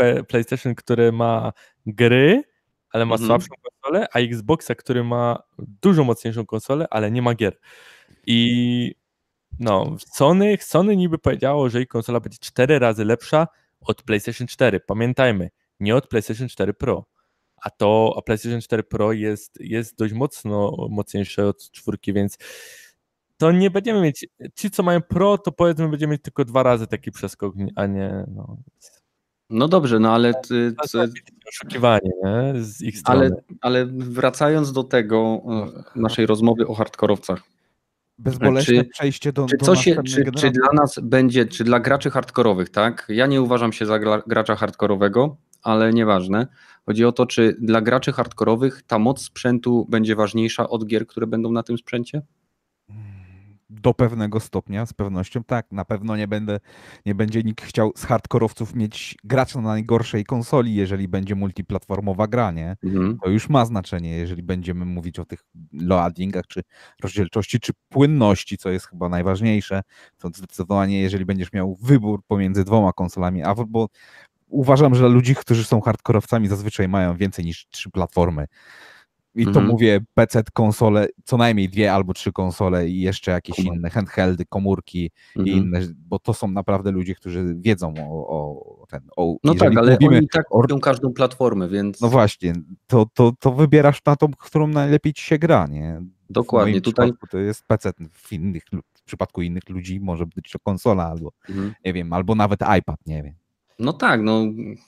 y, PlayStation, który ma gry, ale ma mhm. słabszą konsolę, a Xboxa, który ma dużo mocniejszą konsolę, ale nie ma gier. I no, Sony, Sony niby powiedziało, że ich konsola będzie 4 razy lepsza od PlayStation 4. Pamiętajmy, nie od PlayStation 4 Pro. A to a PlayStation 4 Pro jest, jest dość mocno mocniejsze od czwórki, więc to nie będziemy mieć. Ci, co mają Pro, to powiedzmy, będziemy mieć tylko dwa razy taki przeskok, a nie. No, no dobrze, no ale. Ty, to jest oszukiwanie nie? z ich strony. Ale, ale wracając do tego e, naszej rozmowy o hardkorowcach bezbolesne czy, przejście do, czy do coś, czy, czy dla nas będzie, czy dla graczy hardkorowych, tak? Ja nie uważam się za gracza hardkorowego, ale nieważne. Chodzi o to, czy dla graczy hardkorowych ta moc sprzętu będzie ważniejsza od gier, które będą na tym sprzęcie? Do pewnego stopnia, z pewnością tak. Na pewno nie, będę, nie będzie nikt chciał z hardkorowców mieć gracza na najgorszej konsoli, jeżeli będzie multiplatformowa gra, nie? Mhm. To już ma znaczenie, jeżeli będziemy mówić o tych loadingach, czy rozdzielczości, czy płynności, co jest chyba najważniejsze, to zdecydowanie, jeżeli będziesz miał wybór pomiędzy dwoma konsolami, a bo uważam, że ludzi, którzy są hardkorowcami, zazwyczaj mają więcej niż trzy platformy. I to mhm. mówię PC, konsole, co najmniej dwie albo trzy konsole i jeszcze jakieś inne handheldy, komórki mhm. i inne, bo to są naprawdę ludzie, którzy wiedzą o, o ten. O, no tak, ale mówimy, oni tak robią każdą platformę, więc. No właśnie, to, to, to wybierasz na tą, którą najlepiej ci się gra, nie? Dokładnie. Tutaj to jest PC, w innych w przypadku innych ludzi może być to konsola albo mhm. nie wiem, albo nawet iPad, nie wiem. No tak, no,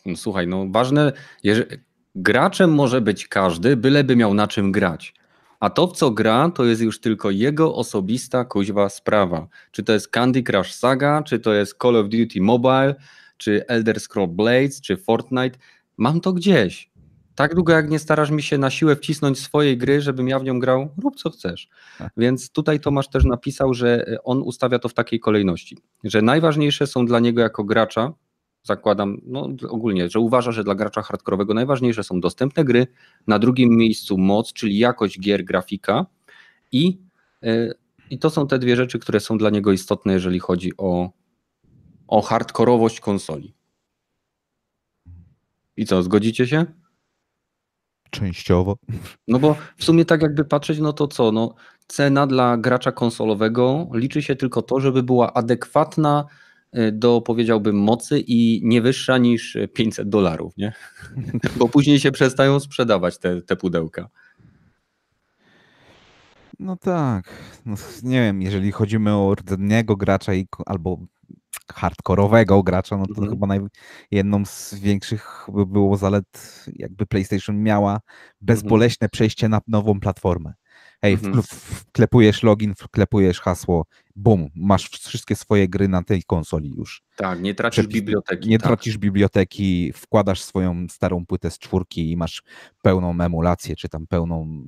no słuchaj, no ważne, jeżeli, Graczem może być każdy, byleby miał na czym grać. A to, w co gra, to jest już tylko jego osobista kuźwa sprawa. Czy to jest Candy Crush Saga, czy to jest Call of Duty Mobile, czy Elder Scrolls Blades, czy Fortnite. Mam to gdzieś. Tak długo, jak nie starasz mi się na siłę wcisnąć swojej gry, żebym ja w nią grał, rób co chcesz. Tak. Więc tutaj Tomasz też napisał, że on ustawia to w takiej kolejności, że najważniejsze są dla niego jako gracza zakładam, no ogólnie, że uważa, że dla gracza hardkorowego najważniejsze są dostępne gry, na drugim miejscu moc, czyli jakość gier, grafika i, yy, i to są te dwie rzeczy, które są dla niego istotne, jeżeli chodzi o, o hardkorowość konsoli. I co, zgodzicie się? Częściowo. No bo w sumie tak jakby patrzeć, no to co, no cena dla gracza konsolowego liczy się tylko to, żeby była adekwatna do powiedziałbym mocy i nie wyższa niż 500 dolarów, nie? Bo później się przestają sprzedawać te, te pudełka. No tak. No, nie wiem, jeżeli chodzimy o rdzennego gracza i, albo hardkorowego gracza, no to mhm. chyba naj, jedną z większych by było zalet, jakby PlayStation miała bezboleśne mhm. przejście na nową platformę. Hej, Mhm. wklepujesz login, wklepujesz hasło, bum, masz wszystkie swoje gry na tej konsoli już. Tak, nie tracisz Przepis- biblioteki. Nie tak. tracisz biblioteki, wkładasz swoją starą płytę z czwórki i masz pełną emulację, czy tam pełną,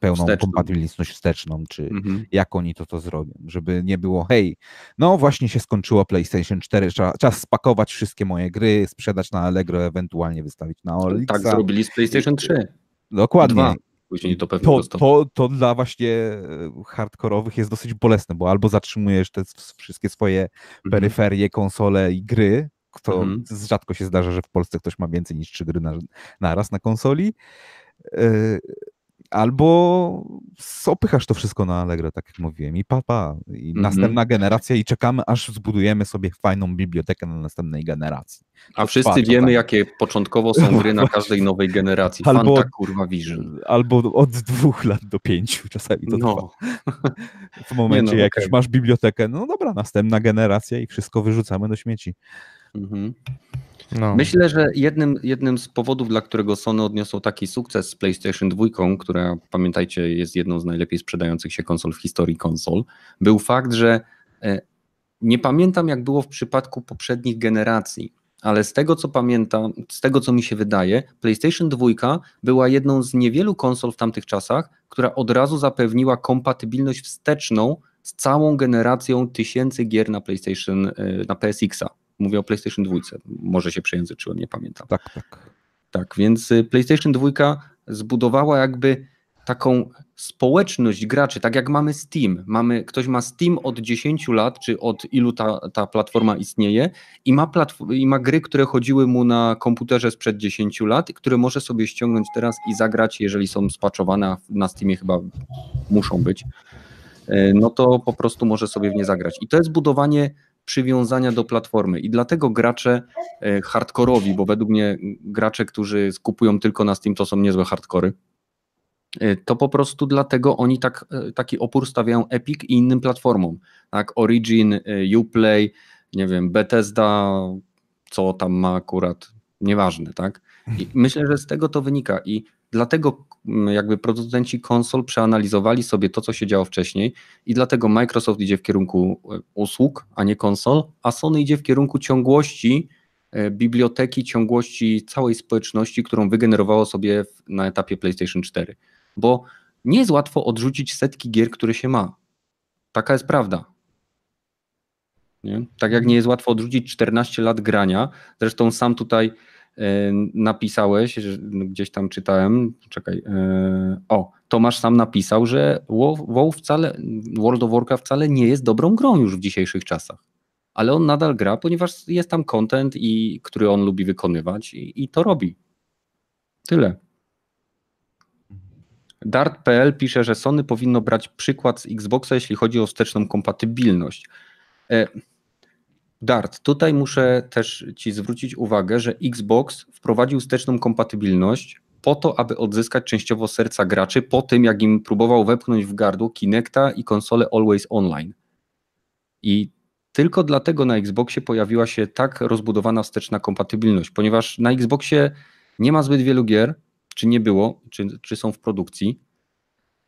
pełną Wsteczną. kompatybilność wsteczną, czy Mhm. jak oni to to zrobią, żeby nie było, hej, no właśnie się skończyło PlayStation 4, trzeba, czas spakować wszystkie moje gry, sprzedać na Allegro, ewentualnie wystawić na Olixa. Tak zrobili z PlayStation 3. Dokładnie. Dwa. Później to pewnie To, to, to dla właśnie e, hardkorowych jest dosyć bolesne, bo albo zatrzymujesz te wszystkie swoje Mhm. peryferie, konsole i gry, to Mhm. rzadko się zdarza, że w Polsce ktoś ma więcej niż trzy gry na, naraz na konsoli. Albo opychasz to wszystko na Allegro, tak jak mówiłem, i papa. I Mhm. następna generacja, i czekamy, aż zbudujemy sobie fajną bibliotekę na następnej generacji. A wszyscy Patrz, wiemy, tak. jakie początkowo są gry na każdej nowej generacji. Albo- Fanta kurwa Vision. Albo od dwóch lat do pięciu czasami to trwa. No, W momencie, no, jak okej. już masz bibliotekę, no dobra, następna generacja i wszystko wyrzucamy do śmieci. Mhm. No. Myślę, że jednym, jednym z powodów, dla którego Sony odniosło taki sukces z PlayStation 2, która pamiętajcie jest jedną z najlepiej sprzedających się konsol w historii konsol, był fakt, że e, nie pamiętam jak było w przypadku poprzednich generacji, ale z tego co pamiętam, z tego co mi się wydaje, PlayStation 2 była jedną z niewielu konsol w tamtych czasach, która od razu zapewniła kompatybilność wsteczną z całą generacją tysięcy gier na PlayStation, e, na PSX-a. Mówię o PlayStation 2. Może się przejęzyczyłem, nie pamiętam. Tak, tak. Tak, więc y, PlayStation 2 zbudowała jakby taką społeczność graczy, tak jak mamy Steam. Mamy, ktoś ma Steam od 10 lat, czy od ilu ta, ta platforma istnieje i ma, platf- i ma gry, które chodziły mu na komputerze sprzed 10 lat, które może sobie ściągnąć teraz i zagrać, jeżeli są spaczowane, a na Steamie chyba muszą być, y, no to po prostu może sobie w nie zagrać. I to jest budowanie przywiązania do platformy i dlatego gracze e, hardkorowi, bo według mnie gracze, którzy skupują tylko na Steam, to są niezłe hardkory. E, To po prostu dlatego oni tak, e, taki opór stawiają Epic i innym platformom. Tak, Origin, Uplay, nie wiem, Bethesda, co tam ma akurat, nieważne, tak? I myślę, że z tego to wynika i dlatego m, jakby producenci konsol przeanalizowali sobie to, co się działo wcześniej i dlatego Microsoft idzie w kierunku e, usług, a nie konsol, a Sony idzie w kierunku ciągłości e, biblioteki, ciągłości całej społeczności, którą wygenerowało sobie na etapie PlayStation 4. Bo nie jest łatwo odrzucić setki gier, które się ma. Taka jest prawda. Nie? Tak jak nie jest łatwo odrzucić 14 lat grania. Zresztą sam tutaj napisałeś, że no, gdzieś tam czytałem, czekaj, e, o, Tomasz sam napisał, że WoW wcale, World of Warcraft wcale nie jest dobrą grą już w dzisiejszych czasach. Ale on nadal gra, ponieważ jest tam content, i, który on lubi wykonywać i, i to robi. Tyle. Dart.pl pisze, że Sony powinno brać przykład z Xboxa, jeśli chodzi o wsteczną kompatybilność. E, Dart, tutaj muszę też Ci zwrócić uwagę, że Xbox wprowadził wsteczną kompatybilność po to, aby odzyskać częściowo serca graczy po tym, jak im próbował wepchnąć w gardło Kinecta i konsolę Always Online. I tylko dlatego na Xboxie pojawiła się tak rozbudowana wsteczna kompatybilność, ponieważ na Xboxie nie ma zbyt wielu gier, czy nie było, czy, czy są w produkcji.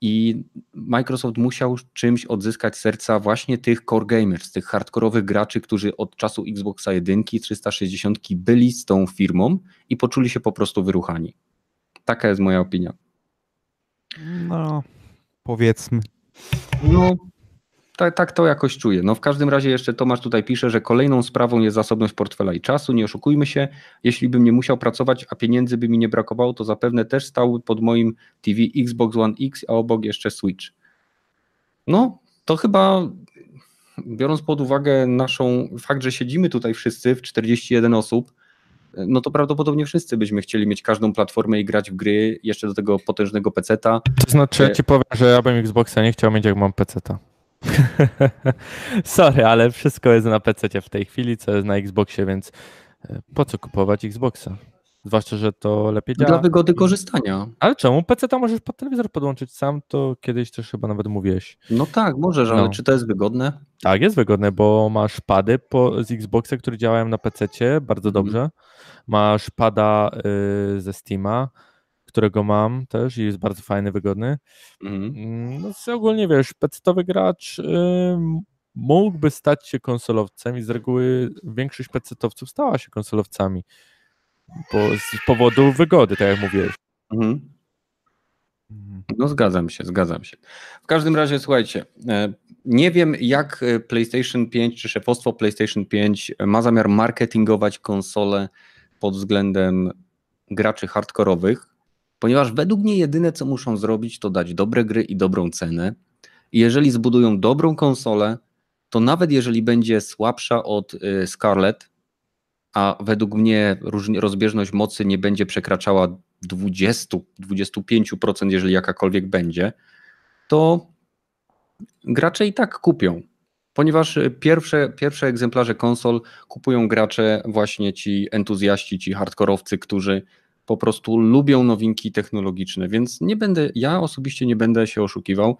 I Microsoft musiał czymś odzyskać serca właśnie tych core gamers, tych hardkorowych graczy, którzy od czasu Xboxa 1, 360 byli z tą firmą i poczuli się po prostu wyruchani. Taka jest moja opinia. No, powiedzmy. No, tak, tak to jakoś czuję. No w każdym razie jeszcze Tomasz tutaj pisze, że kolejną sprawą jest zasobność portfela i czasu. Nie oszukujmy się, jeśli bym nie musiał pracować, a pieniędzy by mi nie brakowało, to zapewne też stałby pod moim TV Xbox One X, a obok jeszcze Switch. No, to chyba biorąc pod uwagę naszą fakt, że siedzimy tutaj wszyscy w 41 osób, no to prawdopodobnie wszyscy byśmy chcieli mieć każdą platformę i grać w gry, jeszcze do tego potężnego peceta. To znaczy, ja Nie. ci powiem, że ja bym Xboxa nie chciał mieć, jak mam PC-ta. Sorry, ale wszystko jest na PC w tej chwili, co jest na Xboxie, więc e, po co kupować Xboxa? Zwłaszcza, że to lepiej działa. Dla wygody korzystania. Ale czemu? PC możesz pod telewizor podłączyć sam, to kiedyś też chyba nawet mówiłeś. No tak, możesz, ale No. czy to jest wygodne? Tak, jest wygodne, bo masz pady po, z Xboxa, które działają na PC bardzo Mhm. dobrze. Masz pada y, ze Steama, którego mam też i jest bardzo fajny, wygodny. Mhm. Mm, No ogólnie wiesz, pecetowy gracz y, mógłby stać się konsolowcem i z reguły większość pecetowców stała się konsolowcami. Bo z powodu wygody, tak jak mówiłeś. Mhm. Mhm. No zgadzam się, zgadzam się. W każdym razie słuchajcie, e, nie wiem jak e, PlayStation 5 czy szefostwo PlayStation 5 ma zamiar marketingować konsolę pod względem graczy hardkorowych, ponieważ według mnie jedyne co muszą zrobić to dać dobre gry i dobrą cenę. I jeżeli zbudują dobrą konsolę, to nawet jeżeli będzie słabsza od e, Scarlett, a według mnie rozbieżność mocy nie będzie przekraczała 20-25%, jeżeli jakakolwiek będzie, to gracze i tak kupią. Ponieważ pierwsze, pierwsze egzemplarze konsol kupują gracze, właśnie ci entuzjaści, ci hardkorowcy, którzy po prostu lubią nowinki technologiczne, więc nie będę, ja osobiście nie będę się oszukiwał.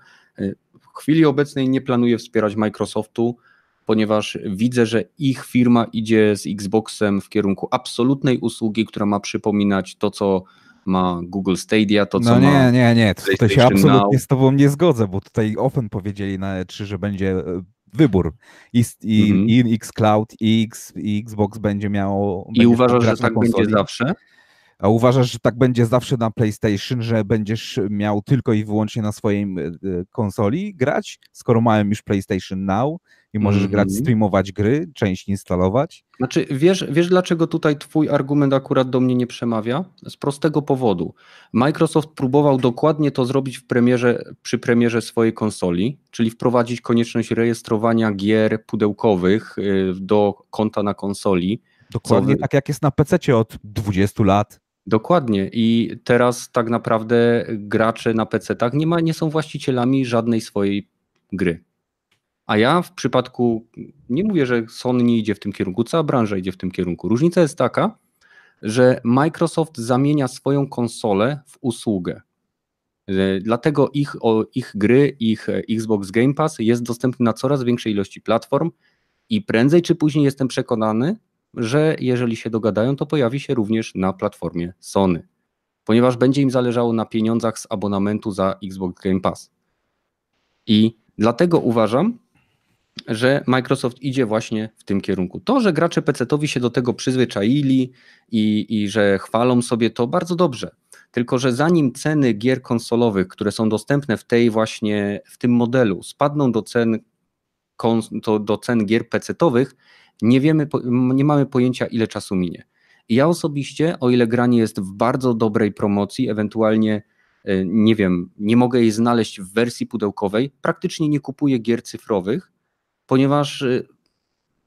W chwili obecnej nie planuję wspierać Microsoftu, ponieważ widzę, że ich firma idzie z Xboxem w kierunku absolutnej usługi, która ma przypominać to, co ma Google Stadia, to co No nie, ma. nie, nie, to, to się absolutnie Now. z tobą nie zgodzę, bo tutaj Open powiedzieli na E3, że będzie e, wybór i, i, Mhm. i Xcloud i, X, i Xbox będzie miało... I uważasz, że tak będzie konsoli. zawsze? A uważasz, że tak będzie zawsze na PlayStation, że będziesz miał tylko i wyłącznie na swojej e, e, konsoli grać, skoro mają już PlayStation Now i możesz grać, Mhm. streamować gry, część instalować? Znaczy, wiesz, wiesz, dlaczego tutaj Twój argument akurat do mnie nie przemawia? Z prostego powodu. Microsoft próbował dokładnie to zrobić w premierze, przy premierze swojej konsoli, czyli wprowadzić konieczność rejestrowania gier pudełkowych y, do konta na konsoli. Dokładnie wy- tak jak jest na PC od 20 lat. Dokładnie. I teraz tak naprawdę gracze na PC-tach nie, ma, nie są właścicielami żadnej swojej gry. A ja w przypadku, nie mówię, że Sony nie idzie w tym kierunku, cała branża idzie w tym kierunku. Różnica jest taka, że Microsoft zamienia swoją konsolę w usługę. Dlatego ich, ich gry, ich e, Xbox Game Pass jest dostępny na coraz większej ilości platform i prędzej czy później jestem przekonany, że jeżeli się dogadają, to pojawi się również na platformie Sony, ponieważ będzie im zależało na pieniądzach z abonamentu za Xbox Game Pass. I dlatego uważam, że Microsoft idzie właśnie w tym kierunku. To, że gracze PC-towi się do tego przyzwyczaili i, i że chwalą sobie to bardzo dobrze. Tylko, że zanim ceny gier konsolowych, które są dostępne w tej właśnie, w tym modelu, spadną do cen, do cen gier PC-towych, nie wiemy, nie mamy pojęcia, ile czasu minie. I ja osobiście, o ile gra nie jest w bardzo dobrej promocji, ewentualnie e, nie wiem, nie mogę jej znaleźć w wersji pudełkowej, praktycznie nie kupuję gier cyfrowych, ponieważ y,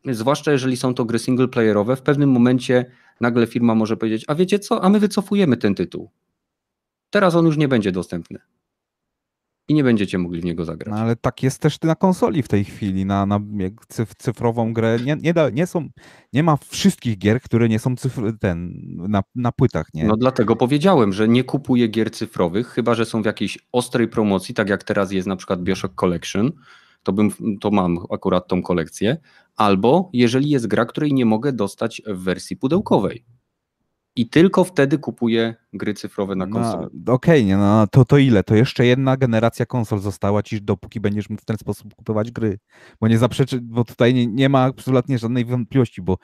zwłaszcza jeżeli są to gry singleplayerowe, w pewnym momencie nagle firma może powiedzieć, a wiecie co, a my wycofujemy ten tytuł. Teraz on już nie będzie dostępny. I nie będziecie mogli w niego zagrać. No, ale tak jest też na konsoli w tej chwili, na, na cyf, cyfrową grę. Nie, nie, da, nie, są, nie ma wszystkich gier, które nie są cyfr, ten, na, na płytach, nie? No dlatego powiedziałem, że nie kupuję gier cyfrowych, chyba że są w jakiejś ostrej promocji, tak jak teraz jest na przykład Bioshock Collection, to, bym, to mam akurat tą kolekcję, albo jeżeli jest gra, której nie mogę dostać w wersji pudełkowej. I tylko wtedy kupuję gry cyfrowe na konsoli. No, Okej, nie, no, to, to ile? To jeszcze jedna generacja konsol została ci, dopóki będziesz mógł w ten sposób kupować gry. Bo nie zaprzeczy, bo tutaj nie, nie ma absolutnie żadnej wątpliwości, bo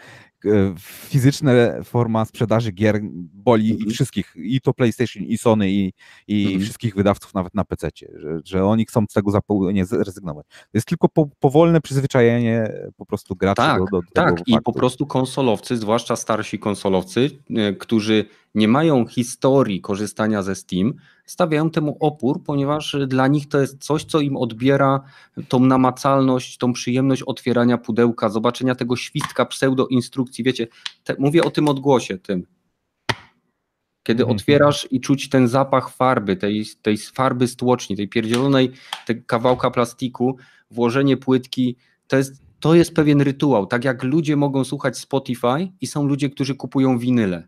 e, fizyczna forma sprzedaży gier boli Mhm. i wszystkich, i to PlayStation, i Sony, i, i Mhm. wszystkich wydawców nawet na PC, że, że oni chcą z tego zupełnie zrezygnować. To jest tylko po, powolne przyzwyczajenie po prostu graczy Tak, do, do, do Tak, tego i faktu. po prostu konsolowcy, zwłaszcza starsi konsolowcy, e, którzy nie mają historii korzystania ze Steam, stawiają temu opór, ponieważ dla nich to jest coś, co im odbiera tą namacalność, tą przyjemność otwierania pudełka, zobaczenia tego świstka pseudo-instrukcji. Wiecie, te, mówię o tym odgłosie, tym. Kiedy Mhm. otwierasz i czuć ten zapach farby, tej, tej farby stłoczni, tej pierdzielonej tej kawałka plastiku, włożenie płytki, to jest, to jest pewien rytuał. Tak jak ludzie mogą słuchać Spotify i są ludzie, którzy kupują winyle.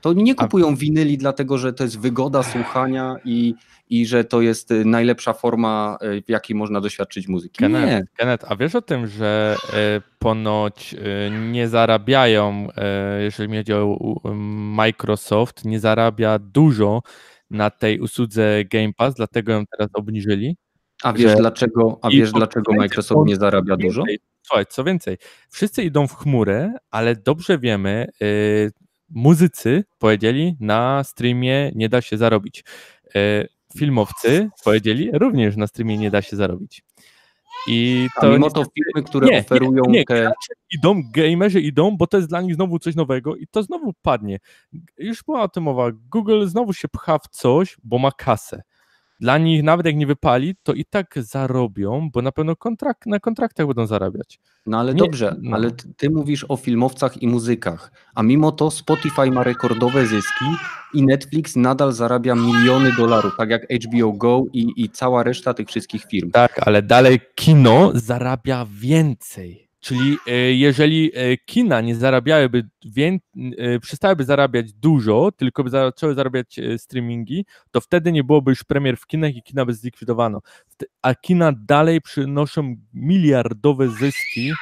To nie A- kupują winyli dlatego, że to jest wygoda słuchania i, i że to jest y, najlepsza forma, y, w jakiej można doświadczyć muzyki. Nie. Kenneth, Kenneth, a wiesz o tym, że e, ponoć nie zarabiają, jeżeli chodzi o Microsoft, nie zarabia dużo na tej usłudze Game Pass, dlatego ją teraz obniżyli. A wiesz że- dlaczego, a wiesz dlaczego Microsoft nie zarabia dużo? Słuchaj, co więcej, wszyscy idą w chmurę, ale dobrze wiemy, y, muzycy powiedzieli, na streamie nie da się zarobić. Y, filmowcy powiedzieli, również na streamie nie da się zarobić. I A to mimo niestety- to firmy, które nie, oferują nie, nie, te... idą, gamerzy idą, bo to jest dla nich znowu coś nowego i to znowu padnie. Już była o tym mowa. Google znowu się pcha w coś, bo ma kasę. Dla nich, nawet jak nie wypali, to i tak zarobią, bo na pewno kontrakt, na kontraktach będą zarabiać. No ale Nie, dobrze, no. ale ty, mówisz o filmowcach i muzykach, a mimo to Spotify ma rekordowe zyski i Netflix nadal zarabia miliony dolarów, tak jak HBO Go i, i cała reszta tych wszystkich firm. Tak, ale dalej kino zarabia więcej. Czyli e, jeżeli e, kina nie zarabiałyby, e, przestałyby zarabiać dużo, tylko by zaczęły zarabiać streamingi, to wtedy nie byłoby już premier w kinach i kina by zlikwidowano. A kina dalej przynoszą miliardowe zyski.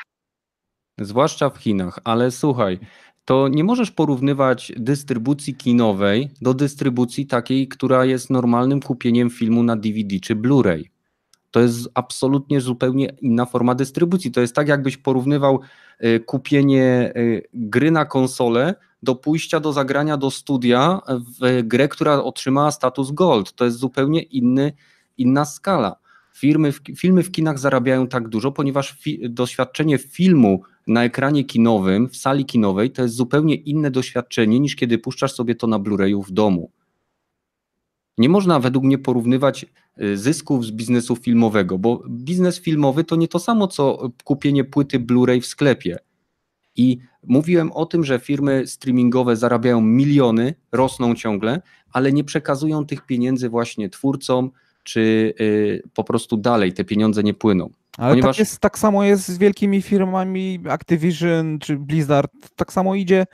Zwłaszcza w Chinach, ale słuchaj, to nie możesz porównywać dystrybucji kinowej do dystrybucji takiej, która jest normalnym kupieniem filmu na DVD czy Blu-ray. To jest absolutnie zupełnie inna forma dystrybucji. To jest tak, jakbyś porównywał y, kupienie y, gry na konsolę do pójścia do zagrania do studia w grę, która otrzymała status Gold. To jest zupełnie inny, inna skala. Firmy w, filmy w kinach zarabiają tak dużo, ponieważ fi, doświadczenie filmu na ekranie kinowym, w sali kinowej, to jest zupełnie inne doświadczenie niż kiedy puszczasz sobie to na Blu-rayu w domu. Nie można według mnie porównywać y, zysków z biznesu filmowego, bo biznes filmowy to nie to samo co kupienie płyty Blu-ray w sklepie. I mówiłem o tym, że firmy streamingowe zarabiają miliony, rosną ciągle, ale nie przekazują tych pieniędzy właśnie twórcom, czy y, po prostu dalej te pieniądze nie płyną. Ale Ponieważ- tak, jest, tak samo jest z wielkimi firmami Activision czy Blizzard, tak samo idzie.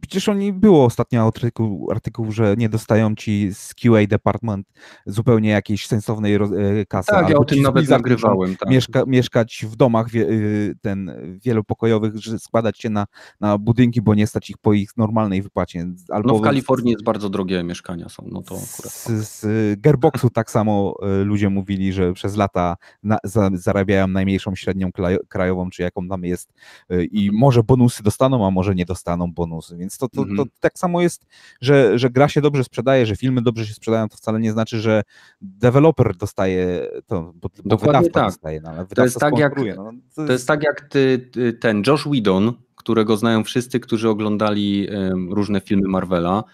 Przecież oni było ostatnio artykuł, artykuł że nie dostają ci z QA department zupełnie jakiejś sensownej e, kasy. Tak, ja o tym nawet Blizzard nagrywałem. Tak. Mieszka, mieszkać w domach wie, y, ten, wielopokojowych, że składać się na, na budynki, bo nie stać ich po ich normalnej wypłacie. Albo No w Kalifornii jest bardzo drogie mieszkania są, no to akurat. z, z Gearboxu tak samo y, ludzie mówili, że przez lata na, za, zarabiają najmniejszą średnią krajową, czy jaką tam jest y, i może bonusy dostaną, a może nie dostaną bonusy, więc to, to, to Mhm. tak samo jest, że, że gra się dobrze sprzedaje, że filmy dobrze się sprzedają, to wcale nie znaczy, że deweloper dostaje to, bo, bo Dokładnie wydawca tak. dostaje, no, ale wydawca jest tak jak- sponsoruje, no, To jest tak jak ty, ten Josh Whedon, którego znają wszyscy, którzy oglądali różne filmy Marvela.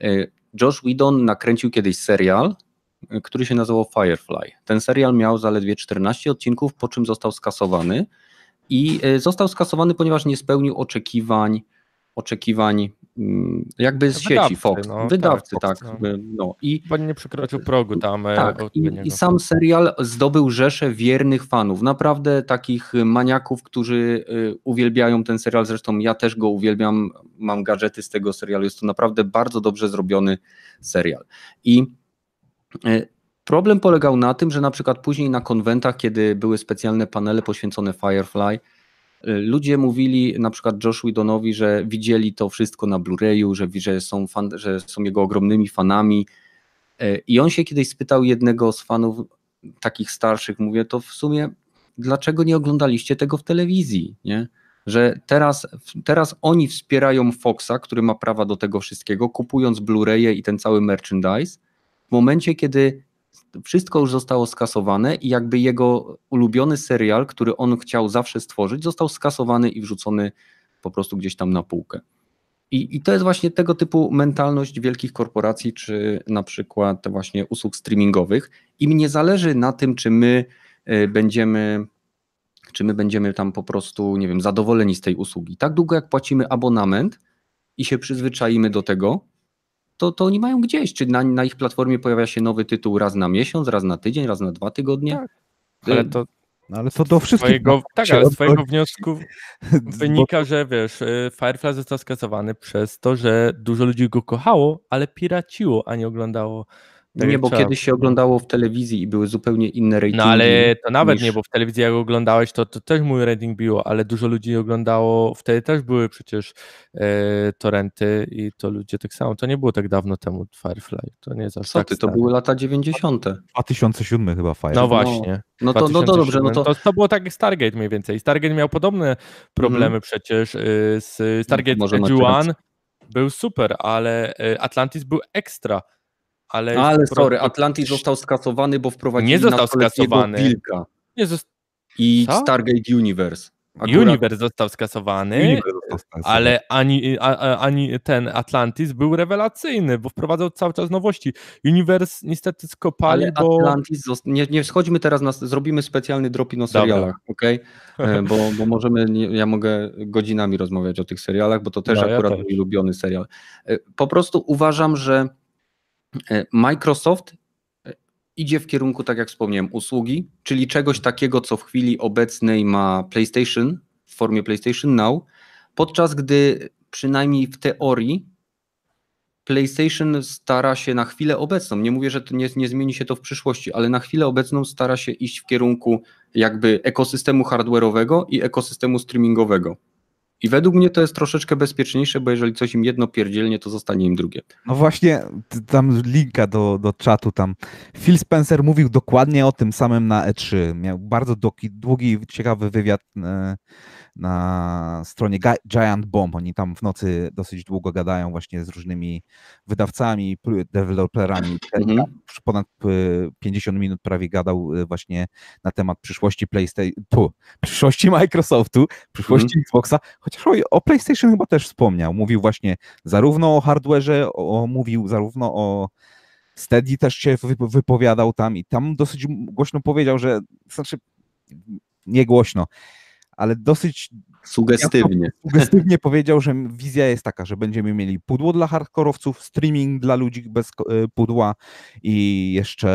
E, Josh Whedon nakręcił kiedyś serial, który się nazywał Firefly. Ten serial miał zaledwie 14 odcinków, po czym został skasowany i e, został skasowany, ponieważ nie spełnił oczekiwań oczekiwań mm, jakby z Wydawcy, sieci Fox, no, wydawcy, tak, tak, Fox, no. e, no. I Chyba nie przekroczył progu tam. e, tak, i, i sam serial zdobył rzeszę wiernych fanów, naprawdę takich y, maniaków, którzy uwielbiają ten serial, zresztą ja też go uwielbiam, mam gadżety z tego serialu, jest to naprawdę bardzo dobrze zrobiony serial. I problem polegał na tym, że na przykład później na konwentach, kiedy były specjalne panele poświęcone Firefly, y, ludzie mówili na przykład Josh Whedonowi, że widzieli to wszystko na Blu-rayu, że, że, są fan, że są jego ogromnymi fanami, E, I on się kiedyś spytał jednego z fanów, takich starszych, mówię, to w sumie dlaczego nie oglądaliście tego w telewizji, nie? Że teraz, teraz oni wspierają Foxa, który ma prawa do tego wszystkiego, kupując Blu-raye i ten cały merchandise, w momencie, kiedy wszystko już zostało skasowane i jakby jego ulubiony serial, który on chciał zawsze stworzyć, został skasowany i wrzucony po prostu gdzieś tam na półkę. I, I to jest właśnie tego typu mentalność wielkich korporacji, czy na przykład właśnie usług streamingowych. Im nie zależy na tym, czy my y, będziemy, czy my będziemy tam po prostu, nie wiem, zadowoleni z tej usługi. Tak długo jak płacimy abonament i się przyzwyczaimy do tego, to, to oni mają gdzieś, czy na, na ich platformie pojawia się nowy tytuł raz na miesiąc, raz na tydzień, raz na dwa tygodnie. Tak. Ale Y, to No, ale to do wszystkich. twojego, tak, ale z twojego wniosku wynika, że wiesz, y, Firefly został skasowany przez to, że dużo ludzi go kochało, ale piraciło, a nie oglądało Tak nie, bo trzeba. kiedyś się oglądało w telewizji i były zupełnie inne ratingi. No ale to nawet niż- nie, bo w telewizji jak oglądałeś, to, to też mój rating biło, ale dużo ludzi oglądało, wtedy też były przecież e, torrenty i to ludzie tak samo, to nie było tak dawno temu Firefly, to nie aż Co tak ty, to były lata 90. 2007 chyba Fire. No właśnie. No to, no to dobrze, no to 2007. to, to było tak jak Stargate mniej więcej. Stargate miał podobne problemy przecież y, z Stargate Edge One był super, ale y, Atlantis był ekstra. Ale, Ale sorry, prostu- Atlantis został skasowany, bo wprowadzili Nie został skasowany. wilka Nie, zost- i Co? Stargate Universe. Universe został skasowany. Universe został skasowany. Ale ani, a, a- ani ten Atlantis był rewelacyjny, bo wprowadzał cały czas nowości. Universe niestety skopali, Ale bo. Atlantis, zost- nie, nie wschodźmy teraz, na, zrobimy specjalny dropin o serialach, okej? E, Bo, bo możemy, ja mogę godzinami rozmawiać o tych serialach, bo to też No, ja akurat też. mój ulubiony serial. E, Po prostu uważam, że Microsoft e, idzie w kierunku, tak jak wspomniałem, usługi, czyli czegoś takiego, co w chwili obecnej ma PlayStation w formie PlayStation Now, podczas gdy przynajmniej w teorii PlayStation stara się na chwilę obecną, nie mówię, że nie, nie zmieni się to w przyszłości, ale na chwilę obecną stara się iść w kierunku jakby ekosystemu hardware'owego i ekosystemu streamingowego. I według mnie to jest troszeczkę bezpieczniejsze, bo jeżeli coś im jedno pierdzielnie, to zostanie im drugie. No właśnie, tam linka do, do czatu tam. Phil Spencer mówił dokładnie o tym samym na E3. Miał bardzo doki, długi, ciekawy wywiad e, na stronie Gi- Giant Bomb. Oni tam w nocy dosyć długo gadają właśnie z różnymi wydawcami, deweloperami. Mhm. Ponad e, 50 minut prawie gadał e, właśnie na temat przyszłości PlayStation, przyszłości Microsoftu, przyszłości Xboxa, chociaż o, o PlayStation chyba też wspomniał. Mówił właśnie zarówno o hardware'ze, o, mówił zarówno o Steady też się wy- wypowiadał tam i tam dosyć głośno powiedział, że znaczy nie głośno, ale dosyć Sugestywnie. sugestywnie powiedział, że wizja jest taka, że będziemy mieli pudło dla hardkorowców, streaming dla ludzi bez e, pudła i jeszcze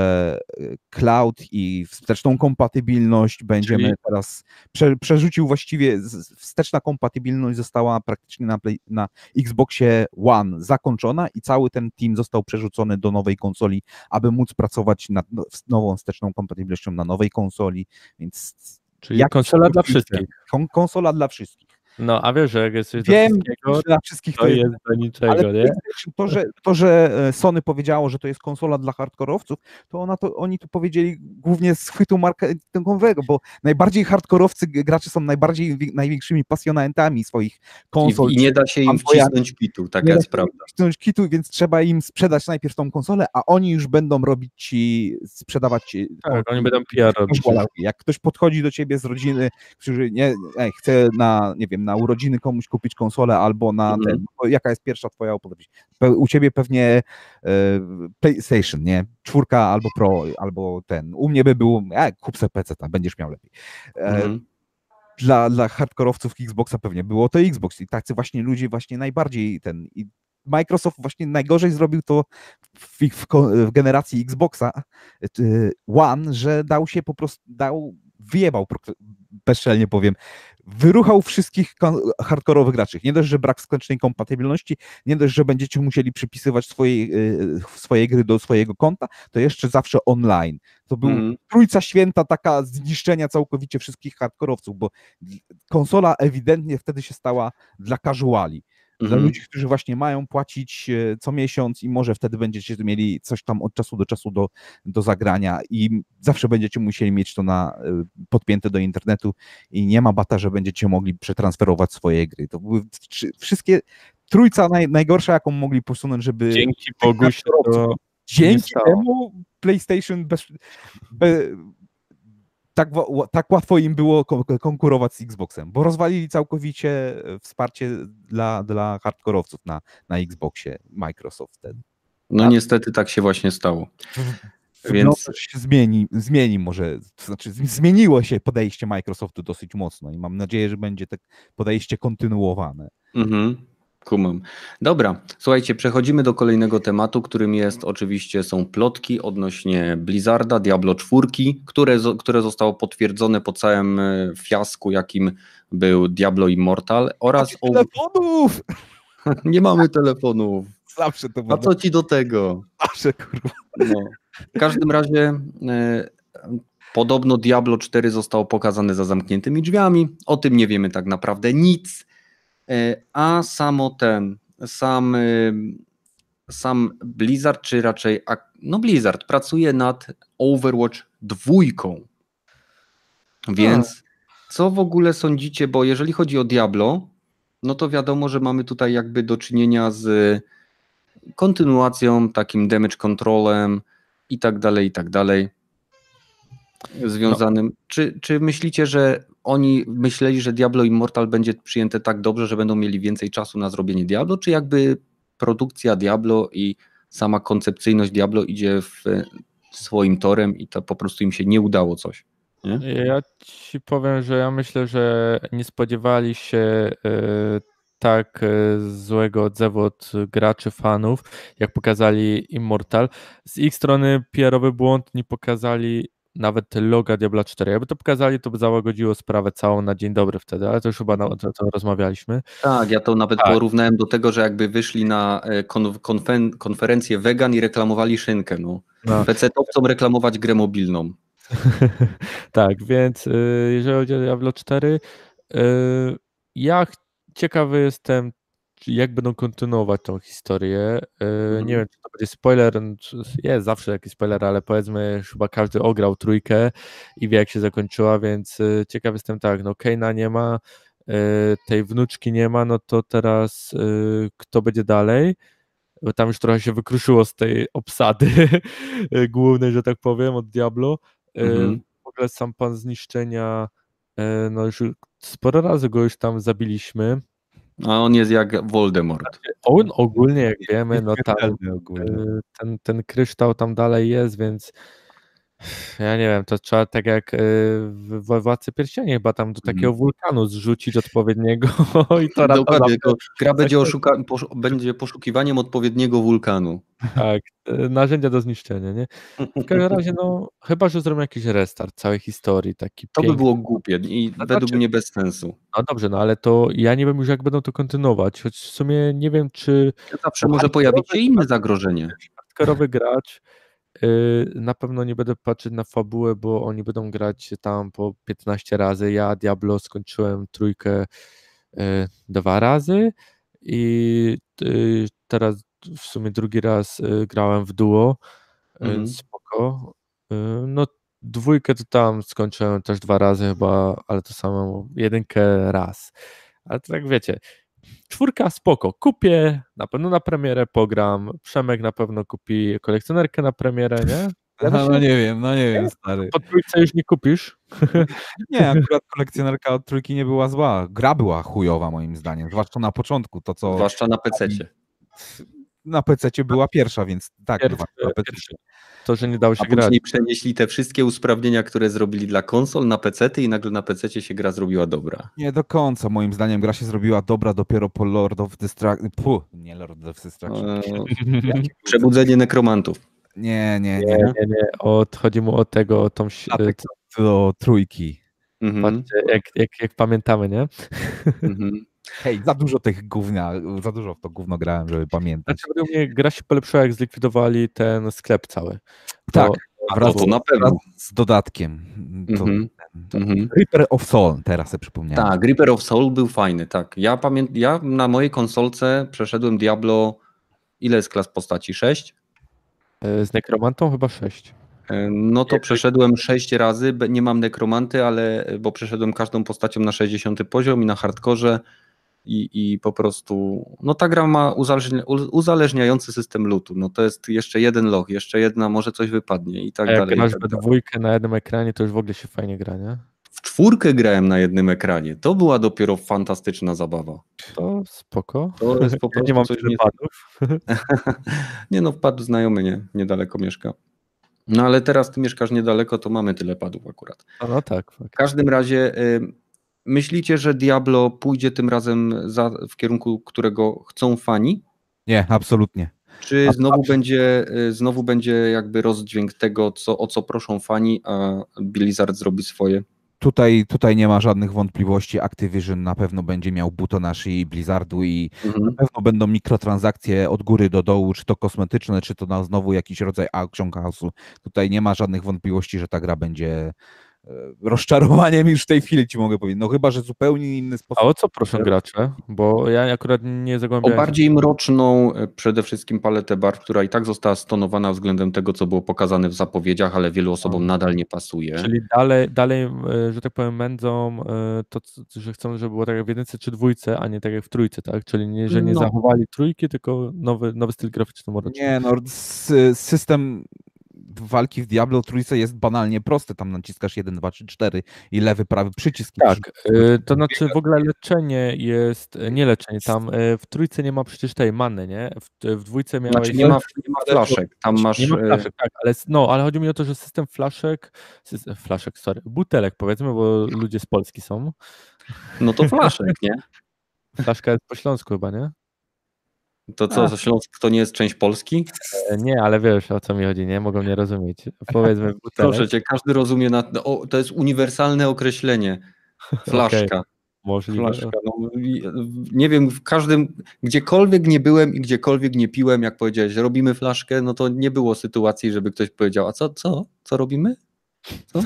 e, cloud i wsteczną kompatybilność będziemy Czyli- teraz, prze, przerzucił właściwie, wsteczna kompatybilność została praktycznie na, play, na Xboxie One zakończona i cały ten team został przerzucony do nowej konsoli, aby móc pracować nad no- nową wsteczną kompatybilnością na nowej konsoli, więc Czyli jak konsola dla wszystkich. Kon, konsola dla wszystkich. No, a wiesz, że jak jesteś do Wiem, wszystkiego, że dla wszystkich to jest do niczego, ale nie? To, że, to, że e, Sony powiedziało, że to jest konsola dla hardkorowców, to, ona to oni to powiedzieli głównie z chwytu marketingowego, bo najbardziej hardkorowcy gracze są najbardziej wi- największymi pasjonatami swoich I, konsol. I nie da się im wcisnąć pitu, Nie taka da jest prawda. wcisnąć kitu, więc trzeba im sprzedać najpierw tą konsolę, a oni już będą robić ci, sprzedawać ci Tak, oni będą PR robić. Jak ktoś podchodzi do ciebie z rodziny, którzy nie, ej, chce na, nie wiem, na urodziny komuś kupić konsolę albo na Mhm. ten, jaka jest pierwsza twoja odpowiedź? Pe- U ciebie pewnie e, PlayStation, nie? Czwórka albo Pro, albo ten. U mnie by było, e, kup sobie PC, tam będziesz miał lepiej. E, Mhm. dla, dla hardkorowców Xboxa pewnie było to Xbox i tacy właśnie ludzie właśnie najbardziej ten i Microsoft właśnie najgorzej zrobił to w, w, w generacji Xboxa y, One, że dał się po prostu, dał, wyjebał, bezczelnie powiem, wyruchał wszystkich hardkorowych graczy. Nie dość, że brak skutecznej kompatybilności, nie dość, że będziecie musieli przypisywać swoje, y, swoje gry do swojego konta, to jeszcze zawsze online. To był Mhm. trójca święta taka zniszczenia całkowicie wszystkich hardkorowców, bo konsola ewidentnie wtedy się stała dla casuali. Dla Mhm. ludzi, którzy właśnie mają płacić e, co miesiąc i może wtedy będziecie mieli coś tam od czasu do czasu do, do zagrania i zawsze będziecie musieli mieć to na, e, podpięte do internetu i nie ma bata, że będziecie mogli przetransferować swoje gry. To były wszystkie, trójca naj, najgorsza, jaką mogli posunąć, żeby Dzięki Bogu się to... dzięki temu PlayStation bez, be, tak, tak łatwo im było kon- konkurować z Xboxem, bo rozwalili całkowicie e, wsparcie dla, dla hardkorowców na, na Xboxie Microsoft wtedy. No A- niestety tak się właśnie stało. Więc- że się zmieni, zmieni może, to znaczy zmieniło się podejście Microsoftu dosyć mocno i mam nadzieję, że będzie tak podejście kontynuowane. Mhm. Kumam. Dobra, słuchajcie, przechodzimy do kolejnego tematu, którym jest oczywiście są plotki odnośnie Blizzarda, Diablo 4, które, które zostało potwierdzone po całym e, fiasku, jakim był Diablo Immortal oraz o... Telefonów! nie mamy telefonów. Zawsze to A co ci do tego? zawsze kurwa. No. W każdym razie e, podobno Diablo 4 zostało pokazane za zamkniętymi drzwiami. O tym nie wiemy tak naprawdę nic. E, a samo ten, sam, e, sam Blizzard, czy raczej no Blizzard pracuje nad Overwatch 2. Więc co w ogóle sądzicie, bo jeżeli chodzi o Diablo, no to wiadomo, że mamy tutaj jakby do czynienia z kontynuacją, takim damage controlem i tak dalej, i tak dalej. Związanym. Czy, czy myślicie, że oni myśleli, że Diablo Immortal będzie przyjęte tak dobrze, że będą mieli więcej czasu na zrobienie Diablo, czy jakby produkcja Diablo i sama koncepcyjność Diablo idzie w swoim torem i to po prostu im się nie udało coś? Nie? Ja ci powiem, że ja myślę, że nie spodziewali się e, tak e, złego odzewu od graczy, fanów, jak pokazali Immortal. Z ich strony PR-owy błąd, nie pokazali nawet loga Diabla 4. Jakby to pokazali, to by załagodziło sprawę całą na dzień dobry wtedy, ale to już chyba na, to, to rozmawialiśmy. Tak, ja to nawet Tak. porównałem do tego, że jakby wyszli na e, kon, konfen, konferencję wegan i reklamowali szynkę. No. No. PC-towcom reklamować grę mobilną. tak, więc y, jeżeli chodzi o Diablo 4, y, ja ciekawy jestem, jak będą kontynuować tą historię. Y, Mhm. Nie wiem, czy to będzie spoiler, jest zawsze jakiś spoiler, ale powiedzmy, chyba każdy ograł trójkę i wie, jak się zakończyła, więc y, ciekaw jestem tak, no Keina nie ma, y, tej wnuczki nie ma, no to teraz kto będzie dalej? Bo tam już trochę się wykruszyło z tej obsady głównej, że tak powiem, od Diablo. E, Mhm. W ogóle sam pan zniszczenia, e, no już sporo razy go już tam zabiliśmy. A on jest jak Voldemort. On ogólnie, jak wiemy, no tam ten, ten kryształ tam dalej jest, więc ja nie wiem, to trzeba tak jak e, w w Władcy Pierścieni chyba tam do takiego wulkanu zrzucić odpowiedniego i to Dokładnie, tylko gra będzie, oszuka, poszu, będzie poszukiwaniem odpowiedniego wulkanu. Tak, e, narzędzia do zniszczenia, nie? W każdym razie, no, chyba, że zrobią jakiś restart całej historii, taki To by piękny. było głupie i No według znaczy- mnie bez sensu. No dobrze, no ale to ja nie wiem już, jak będą to kontynuować, choć w sumie nie wiem, czy Zawsze może pojawić się inne zagrożenie. hardkorowy gracz, na pewno nie będę patrzeć na fabułę, bo oni będą grać tam po 15 razy. Ja Diablo skończyłem trójkę yy, dwa razy i yy, teraz w sumie drugi raz yy, grałem w duo, Mhm. spoko. Yy, no dwójkę to tam skończyłem też dwa razy chyba, ale to samo jedynkę raz. Ale tak wiecie, czwórka spoko, kupię, na pewno na premierę pogram, Przemek na pewno kupi kolekcjonerkę na premierę, nie? No, no nie wiem, no nie wiem, stary. Po trójce już nie kupisz. Nie, akurat kolekcjonerka od trójki nie była zła. Gra była chujowa moim zdaniem, zwłaszcza na początku, to co Zwłaszcza na PC. Na PC była pierwsza, więc tak, Pierwszy-. To, że nie dało się A grać. później przenieśli te wszystkie usprawnienia, które zrobili dla konsol na PC i nagle na PC się gra zrobiła dobra. Nie do końca, moim zdaniem gra się zrobiła dobra dopiero po Lord of Destruction. Puh, nie Lord of Destruction. E, Przebudzenie nekromantów. Nie, nie, Nie, nie. nie, nie. Od, chodzi mu o tego, o tą. do trójki. Mhm, Patrzcie, jak, jak, jak pamiętamy, nie? mhm. Hej, za dużo tych gówna, za dużo w to gówno grałem, żeby pamiętać. Znaczy, według mnie gra się polepszyła, jak zlikwidowali ten sklep cały. Tak, To- A wraz, to na pewno. z dodatkiem. To, Mhm, to, mhm. Reaper of Soul, teraz sobie przypomniałem. Tak, Reaper of Soul był fajny, tak. Ja pamiętam, ja na mojej konsolce przeszedłem Diablo, ile jest klas postaci? 6? e, Z nekromantą chyba 6. No to przeszedłem 6 razy, nie mam nekromanty, ale bo przeszedłem każdą postacią na 60 poziom i na hardkorze i, i po prostu, no ta gra ma uzależnia, uzależniający system lutu, no to jest jeszcze jeden loch, jeszcze jedna, może coś wypadnie i tak A jak dalej. i grasz tak dwójkę na jednym ekranie, to już w ogóle się fajnie gra, nie? W czwórkę grałem na jednym ekranie, to była dopiero fantastyczna zabawa. To spoko. To jest po Ja nie prostu mam tyle nie... padów. Nie no, wpadł znajomy, nie, niedaleko mieszka. No ale teraz ty mieszkasz niedaleko, to mamy tyle padów akurat. No, no tak. W każdym razie y, myślicie, że Diablo pójdzie tym razem za, w kierunku, którego chcą fani? Nie, absolutnie. Czy znowu będzie, y, znowu będzie jakby rozdźwięk tego, co, o co proszą fani, a Blizzard zrobi swoje? tutaj, tutaj nie ma żadnych wątpliwości. Activision na pewno będzie miał buto na szyi Blizzardu i Mhm. na pewno będą mikrotransakcje od góry do dołu, czy to kosmetyczne, czy to na znowu jakiś rodzaj action house'u. Tutaj nie ma żadnych wątpliwości, że ta gra będzie rozczarowaniem już w tej chwili ci mogę powiedzieć. No chyba, że zupełnie inny A sposób. o co proszę gracze? Bo ja akurat nie O zagłębiałem się. bardziej mroczną e, przede wszystkim paletę barw, która i tak została stonowana względem tego, co było pokazane w zapowiedziach, ale wielu osobom nadal nie pasuje. Czyli dalej, dalej, e, że tak powiem, mędzą e, to, że chcą, żeby było tak jak w jedynce czy dwójce, a nie tak jak w trójce, tak? Czyli nie, że nie No. zachowali trójki, tylko nowy, nowy styl graficzny mroczny. Nie, no system walki w Diablo trójce jest banalnie prosty. Tam naciskasz 1, 2, 3, 4 i lewy, prawy przycisk. Tak, przy- e, to znaczy w ogóle leczenie jest, e, nie leczenie, tam e, w trójce nie ma przecież tej many, nie? W, w dwójce miałeś... Znaczy nie ma, nie ma flaszek, tam masz... Nie ma flaszek, tak, ale, no, ale chodzi mi o to, że system flaszek, system, flaszek, sorry, butelek powiedzmy, bo ludzie z Polski są. No to flaszek, nie? Flaszka jest po śląsku chyba, nie? To co, to Śląsk to nie jest część Polski? E, Nie, ale wiesz o co mi chodzi, nie? Mogą nie rozumieć. Powiedzmy butelek. Proszę cię, każdy rozumie, na, o, to jest uniwersalne określenie. Flaszka. Możliwe. Flaszka. No, nie wiem, w każdym, gdziekolwiek nie byłem i gdziekolwiek nie piłem, jak powiedziałeś, robimy flaszkę, no to nie było sytuacji, żeby ktoś powiedział, a co, co, co robimy?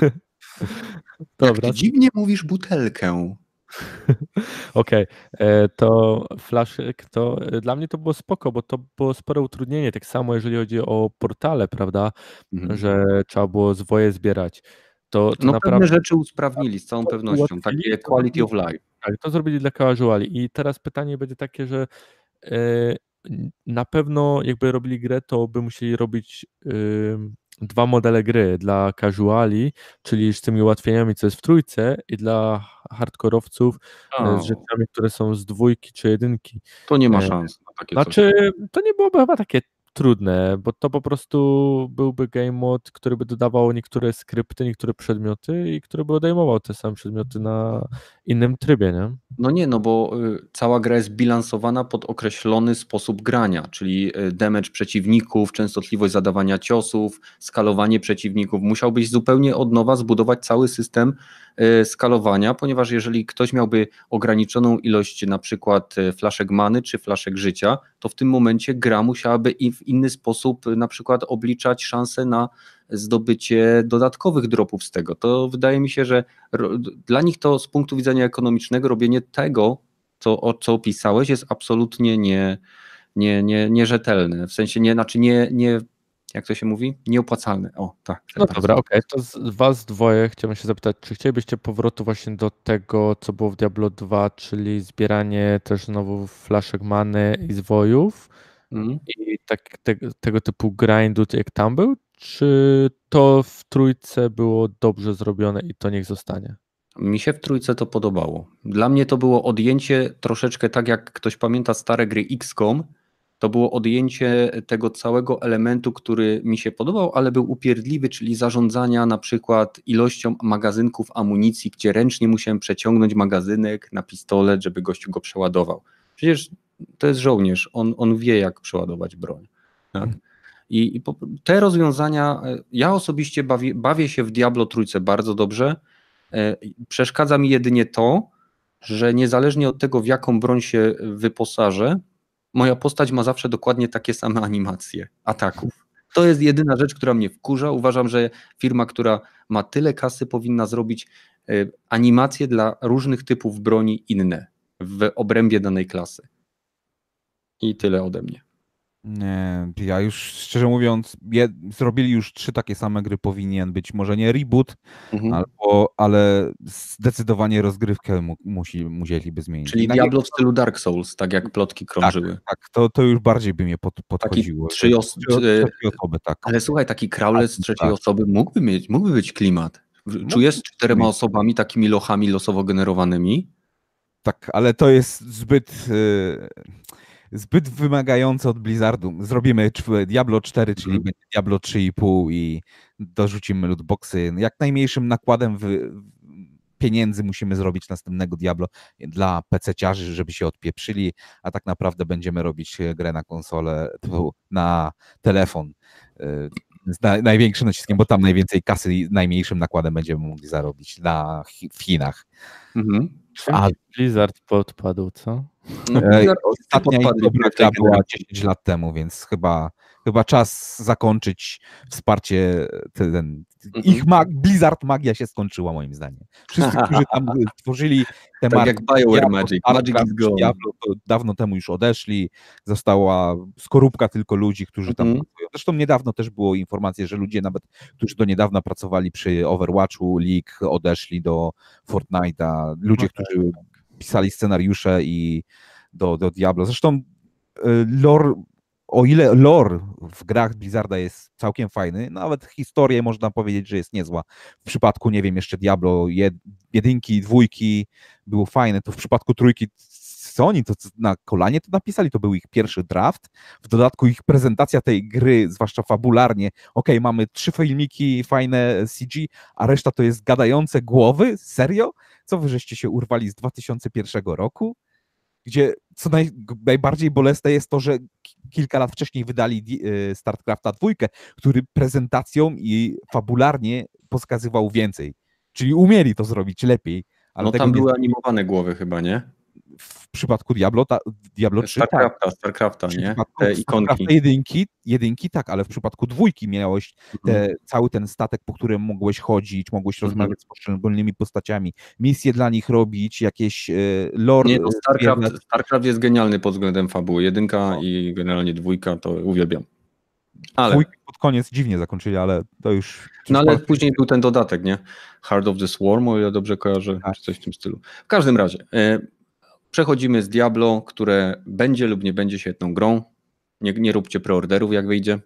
Dobra, Jak dziwnie mówisz butelkę. okej. E, To flaszek, to e, dla mnie to było spoko, bo to było spore utrudnienie. Tak samo jeżeli chodzi o portale, prawda, Mhm. że trzeba było zwoje zbierać. To, to No naprawdę pewne rzeczy usprawnili z całą pewnością, takie quality of life. Tak, to zrobili dla casuali. I teraz pytanie będzie takie, że e, na pewno jakby robili grę, to by musieli robić dwa modele gry dla casuali, czyli z tymi ułatwieniami, co jest w trójce i dla hardkorowców e, O, z rzeczami, które są z dwójki czy jedynki. to nie ma e, szans na takie coś. Znaczy, to nie byłoby chyba takie trudne, bo to po prostu byłby game mod, który by dodawał niektóre skrypty, niektóre przedmioty i który by odejmował te same przedmioty na innym trybie, nie? No nie, no bo y, cała gra jest bilansowana pod określony sposób grania, czyli y, damage przeciwników, częstotliwość zadawania ciosów, skalowanie przeciwników. Musiałbyś zupełnie od nowa zbudować cały system y, skalowania, ponieważ jeżeli ktoś miałby ograniczoną ilość na przykład flaszek many czy flaszek życia, to w tym momencie gra musiałaby inny sposób y, na przykład obliczać szanse na zdobycie dodatkowych dropów z tego. To wydaje mi się, że dla nich to z punktu widzenia ekonomicznego robienie tego, co, o, co opisałeś, jest absolutnie nie, nie, nie, nierzetelne. W sensie nie, znaczy nie, nie, jak to się mówi? Nieopłacalne. O, tak. No dobra, okej, to z was dwoje chciałbym się zapytać, czy chcielibyście powrotu właśnie do tego, co było w Diablo 2, czyli zbieranie też znowu flaszek many i zwojów Mhm. i tak, te, tego typu grindu, jak tam był, czy to w trójce było dobrze zrobione i to niech zostanie? Mi się w trójce to podobało. Dla mnie to było odjęcie troszeczkę tak, jak ktoś pamięta stare gry XCOM, to było odjęcie tego całego elementu, który mi się podobał, ale był upierdliwy, czyli zarządzania na przykład ilością magazynków amunicji, gdzie ręcznie musiałem przeciągnąć magazynek na pistolet, żeby gościu go przeładował. Przecież to jest żołnierz, on, on wie jak przeładować broń. Tak? I, i po, te rozwiązania, e, ja osobiście bawię, bawię się w Diablo trójce bardzo dobrze, E, Przeszkadza mi jedynie to, że niezależnie od tego, w jaką broń się wyposażę, moja postać ma zawsze dokładnie takie same animacje ataków. To jest jedyna rzecz, która mnie wkurza. Uważam, że firma, która ma tyle kasy, powinna zrobić e, animacje dla różnych typów broni inne w obrębie danej klasy. I tyle ode mnie. Nie, ja już szczerze mówiąc, je, zrobili już trzy takie same gry, powinien być może nie reboot, Mhm. albo, ale zdecydowanie rozgrywkę mu, musi, musieliby zmienić. Czyli Diablo w stylu Dark Souls, tak jak plotki krążyły. Tak, to, to już bardziej by mnie pod, podchodziło. trzy os- Trzy- osoby, tak. Ale słuchaj, taki crawler z Tak, trzeciej tak. osoby mógłby mieć, mógłby być klimat. Czujesz z czterema osobami, takimi lochami losowo generowanymi? Tak, ale to jest zbyt, y, zbyt wymagające od Blizzardu. Zrobimy Diablo 4, czyli Mhm. będzie Diablo 3,5 i dorzucimy lootboxy. Jak najmniejszym nakładem w, pieniędzy musimy zrobić następnego Diablo dla PC-ciarzy, żeby się odpieprzyli, a tak naprawdę będziemy robić grę na konsolę, na telefon. Y, z na, największym naciskiem, bo tam najwięcej kasy i najmniejszym nakładem będziemy mogli zarobić na, w Chinach. Mhm. A Blizzard podpadł, co? No, e, ostatnia dobra była generacji. 10 lat temu, więc chyba, chyba czas zakończyć wsparcie. Ten, Mhm. Ich mag, Blizzard magia się skończyła moim zdaniem. Wszyscy, którzy tam y, tworzyli te Tak jak BioWare Magic. Magic is gone. Diablo, to dawno temu już odeszli. Została skorupka tylko ludzi, którzy tam Mhm. pracują. Zresztą niedawno też było informacje, że ludzie nawet, którzy do niedawna pracowali przy Overwatchu, League, odeszli do Fortnite'a. Ludzie, No tak, którzy pisali scenariusze i do, do Diablo. Zresztą y, lore, o ile lore w grach Blizzarda jest całkiem fajny, nawet historię można powiedzieć, że jest niezła. W przypadku, nie wiem, jeszcze Diablo jed, jedynki, dwójki było fajne, to w przypadku trójki co oni to na kolanie to napisali, to był ich pierwszy draft, w dodatku ich prezentacja tej gry, zwłaszcza fabularnie, okej, mamy trzy filmiki, fajne CG, a reszta to jest gadające głowy, serio? Co wy żeście się urwali z 2001 roku? Gdzie co naj, najbardziej bolesne jest to, że ki- kilka lat wcześniej wydali y, StarCrafta dwójkę, który prezentacją i fabularnie pokazywał więcej. Czyli umieli to zrobić lepiej. Ale No tam nie były animowane głowy chyba, nie? W przypadku Diablo, ta, Diablo 3 tak. Starcrafta, Starcrafta, W nie? Te Starcrafta ikonki. jedynki, jedynki tak, ale w przypadku dwójki miałeś Mhm. te, cały ten statek, po którym mogłeś chodzić, mogłeś Mhm. rozmawiać z poszczególnymi postaciami, misje dla nich robić, jakieś e, lore. Nie, no Starcraft. Starcraft jest genialny pod względem fabuły. Jedynka i generalnie dwójka to uwielbiam. Ale, Dwójkę pod koniec dziwnie zakończyli, ale to już... no ale później był ten dodatek, nie? Heart of the Swarm, o ile dobrze kojarzę, Tak. czy coś w tym stylu. W każdym razie, e, przechodzimy z Diablo, które będzie lub nie będzie świetną grą. Nie, nie róbcie preorderów, jak wyjdzie.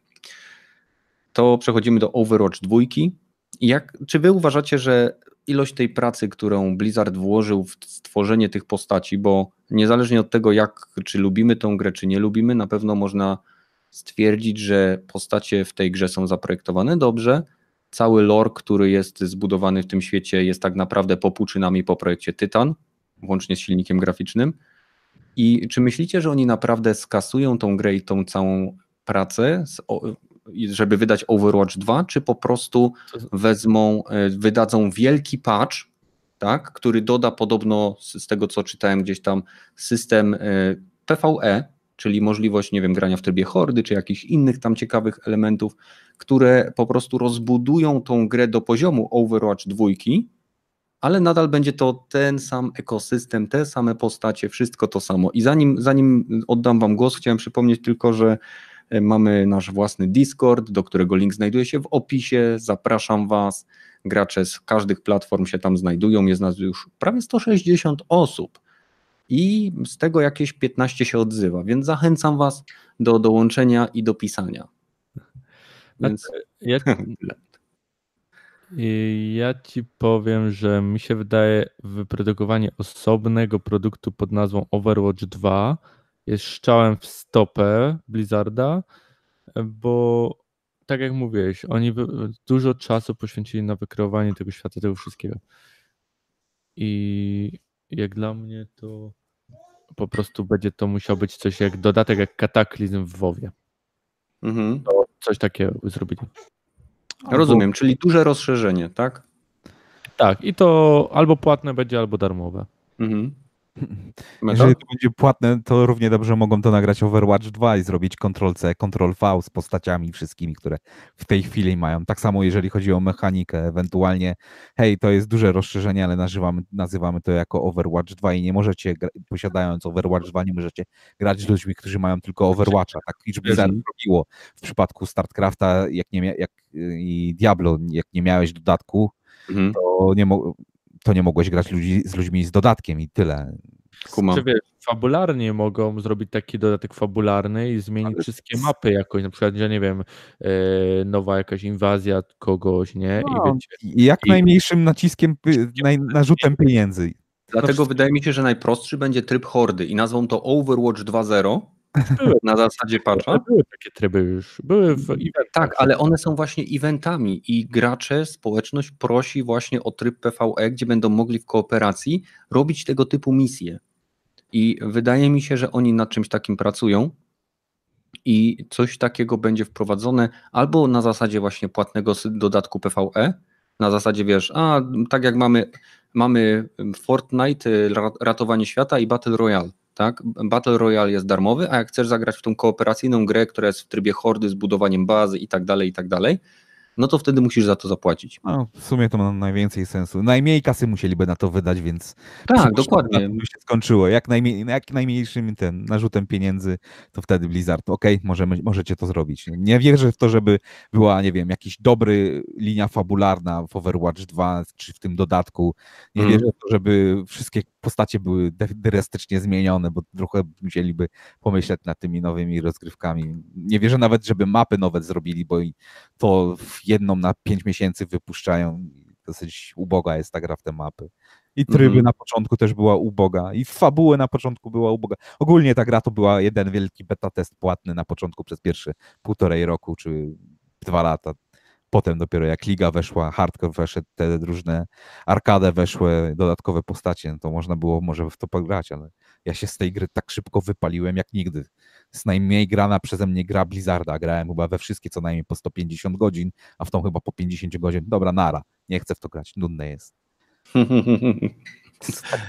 To przechodzimy do Overwatch 2. I Jak, czy wy uważacie, że ilość tej pracy, którą Blizzard włożył w stworzenie tych postaci, bo niezależnie od tego, jak, czy lubimy tą grę, czy nie lubimy, na pewno można stwierdzić, że postacie w tej grze są zaprojektowane dobrze. Cały lore, który jest zbudowany w tym świecie, jest tak naprawdę popłuczynami po projekcie Tytan, włącznie z silnikiem graficznym. I czy myślicie, że oni naprawdę skasują tą grę i tą całą pracę, żeby wydać Overwatch 2, czy po prostu wezmą, e, wydadzą wielki patch, tak, który doda podobno z, tego, co czytałem gdzieś tam, system e, PvE, czyli możliwość, nie wiem, grania w trybie hordy, czy jakichś innych tam ciekawych elementów, które po prostu rozbudują tą grę do poziomu Overwatch 2, ale nadal będzie to ten sam ekosystem, te same postacie, wszystko to samo. I zanim, zanim oddam Wam głos, chciałem przypomnieć tylko, że e, mamy nasz własny Discord, do którego link znajduje się w opisie. Zapraszam Was. Gracze z każdych platform się tam znajdują. Jest nas już prawie 160 osób i z tego jakieś 15 się odzywa, więc zachęcam Was do dołączenia i do pisania. Więc Ja, ja ci powiem, że mi się wydaje wyprodukowanie osobnego produktu pod nazwą Overwatch 2 jest strzałem w stopę Blizzarda, bo tak jak mówiłeś, oni dużo czasu poświęcili na wykreowanie tego świata, tego wszystkiego. I jak dla mnie to po prostu będzie to musiał być coś jak dodatek, jak kataklizm w WoWie. mhm. Coś takiego zrobili. Rozumiem, czyli duże rozszerzenie, tak? Tak, i to albo płatne będzie, albo darmowe. Mhm. Jeżeli to będzie płatne, to równie dobrze mogą to nagrać Overwatch 2 i zrobić Ctrl-C, Ctrl-V z postaciami wszystkimi, które w tej chwili mają. Tak samo jeżeli chodzi o mechanikę, ewentualnie hej, to jest duże rozszerzenie, ale nazywamy, nazywamy to jako Overwatch 2 i nie możecie, posiadając Overwatch 2, nie możecie grać z ludźmi, którzy mają tylko Overwatcha. Tak Blizzard Mhm. robiło w przypadku StarCrafta jak nie jak, i Diablo, jak nie miałeś dodatku, Mhm. to nie, mo- to nie mogłeś grać ludzi, z ludźmi z dodatkiem i tyle. Czy wiesz, fabularnie mogą zrobić taki dodatek fabularny i zmienić Ale- wszystkie mapy jakoś, na przykład, że nie wiem, e, nowa jakaś inwazja kogoś, nie? I No, wiecie, I jak I- najmniejszym naciskiem, naj, narzutem pieniędzy. Dlatego No, wydaje mi się, że najprostszy będzie tryb hordy i nazwą to Overwatch 2.0 Były. na zasadzie patcha. ale były takie tryby już, były w eventach. Tak, ale one są właśnie eventami i gracze, społeczność prosi właśnie o tryb PvE, gdzie będą mogli w kooperacji robić tego typu misje. I wydaje mi się, że oni nad czymś takim pracują. i coś takiego będzie wprowadzone albo na zasadzie właśnie płatnego dodatku PvE, na zasadzie wiesz, a tak jak mamy, mamy Fortnite, ratowanie świata i Battle Royale, tak? Battle Royale jest darmowy, a jak chcesz zagrać w tą kooperacyjną grę, która jest w trybie hordy z budowaniem bazy i tak dalej, i tak dalej, no to wtedy musisz za to zapłacić. No, w sumie to ma najwięcej sensu. Najmniej kasy musieliby na to wydać, więc. Tak, dokładnie. By się skończyło. Jak, najmniej, jak najmniejszym ten narzutem pieniędzy, to wtedy Blizzard, ok, możemy, możecie to zrobić. Nie wierzę w to, żeby była, nie wiem, jakiś dobry linia fabularna w Overwatch 2 czy w tym dodatku. Nie hmm. wierzę w to, żeby wszystkie postacie były drastycznie zmienione, bo trochę musieliby pomyśleć nad tymi nowymi rozgrywkami. Nie wierzę nawet, żeby mapy nowe zrobili, bo to jedną na pięć miesięcy wypuszczają. Dosyć uboga jest ta gra w te mapy. I tryby mm -hmm. na początku też była uboga, i fabuły na początku była uboga. Ogólnie ta gra to była jeden wielki beta test płatny na początku przez pierwsze półtorej roku czy dwa lata. Potem dopiero jak liga weszła, hardcore weszedł, te różne arkadę weszły, dodatkowe postacie, no to można było może w to pograć, ale ja się z tej gry tak szybko wypaliłem jak nigdy. Z najmniej grana przeze mnie gra Blizzarda. Grałem chyba we wszystkie co najmniej po 150 godzin, a w tą chyba po 50 godzin. Dobra, nara, nie chcę w to grać, nudne jest.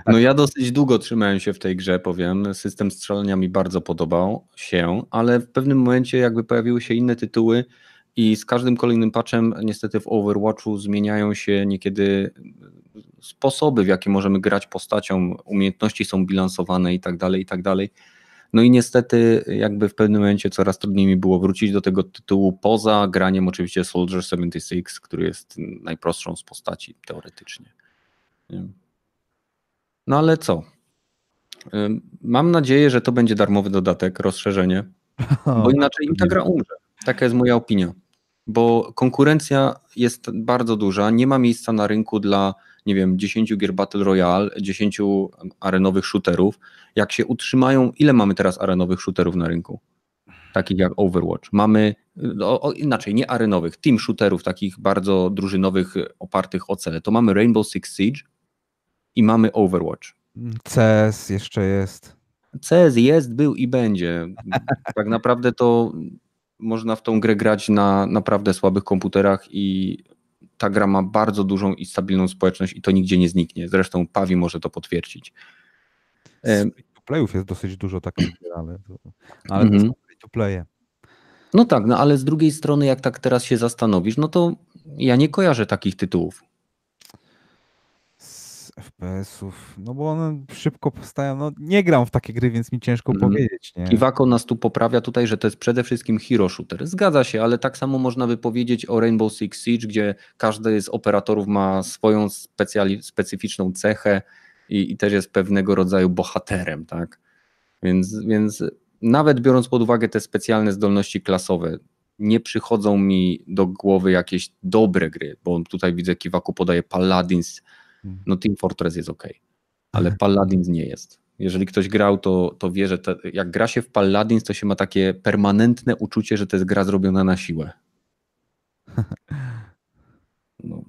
No ja dosyć długo trzymałem się w tej grze, powiem. System strzelania mi bardzo podobał się, ale w pewnym momencie jakby pojawiły się inne tytuły, i z każdym kolejnym patchem niestety w Overwatchu zmieniają się niekiedy sposoby, w jakie możemy grać postacią, umiejętności są bilansowane i tak dalej, i tak dalej. No i niestety jakby w pewnym momencie coraz trudniej mi było wrócić do tego tytułu poza graniem oczywiście Soldier 76, który jest najprostszą z postaci teoretycznie. No ale co? Mam nadzieję, że to będzie darmowy dodatek, rozszerzenie, bo inaczej im ta gra umrze. Taka jest moja opinia bo konkurencja jest bardzo duża, nie ma miejsca na rynku dla, nie wiem, 10 gier Battle Royale, 10 arenowych shooterów. Jak się utrzymają, ile mamy teraz arenowych shooterów na rynku? Takich jak Overwatch. Mamy, o, o, inaczej, nie arenowych, team shooterów, takich bardzo drużynowych, opartych o cele. To mamy Rainbow Six Siege i mamy Overwatch. CS jeszcze jest. CS jest, był i będzie. Tak naprawdę to można w tą grę grać na naprawdę słabych komputerach i ta gra ma bardzo dużą i stabilną społeczność i to nigdzie nie zniknie. Zresztą Pawi może to potwierdzić. Playów jest dosyć dużo takich, ale, ale mm -hmm. to są to playe. No tak, no ale z drugiej strony, jak tak teraz się zastanowisz, no to ja nie kojarzę takich tytułów. FPS-ów, no bo one szybko powstają. No nie gram w takie gry, więc mi ciężko mm. powiedzieć. Nie? Iwako nas tu poprawia tutaj, że to jest przede wszystkim hero shooter. Zgadza się, ale tak samo można by powiedzieć o Rainbow Six Siege, gdzie każdy z operatorów ma swoją specjali- specyficzną cechę i, i też jest pewnego rodzaju bohaterem, tak? Więc, więc nawet biorąc pod uwagę te specjalne zdolności klasowe, nie przychodzą mi do głowy jakieś dobre gry, bo tutaj widzę Kiwaku podaje Paladins. No Team Fortress jest ok, ale mhm. Paladins nie jest. Jeżeli ktoś grał, to, to wie, że te, jak gra się w Paladins, to się ma takie permanentne uczucie, że to jest gra zrobiona na siłę. No.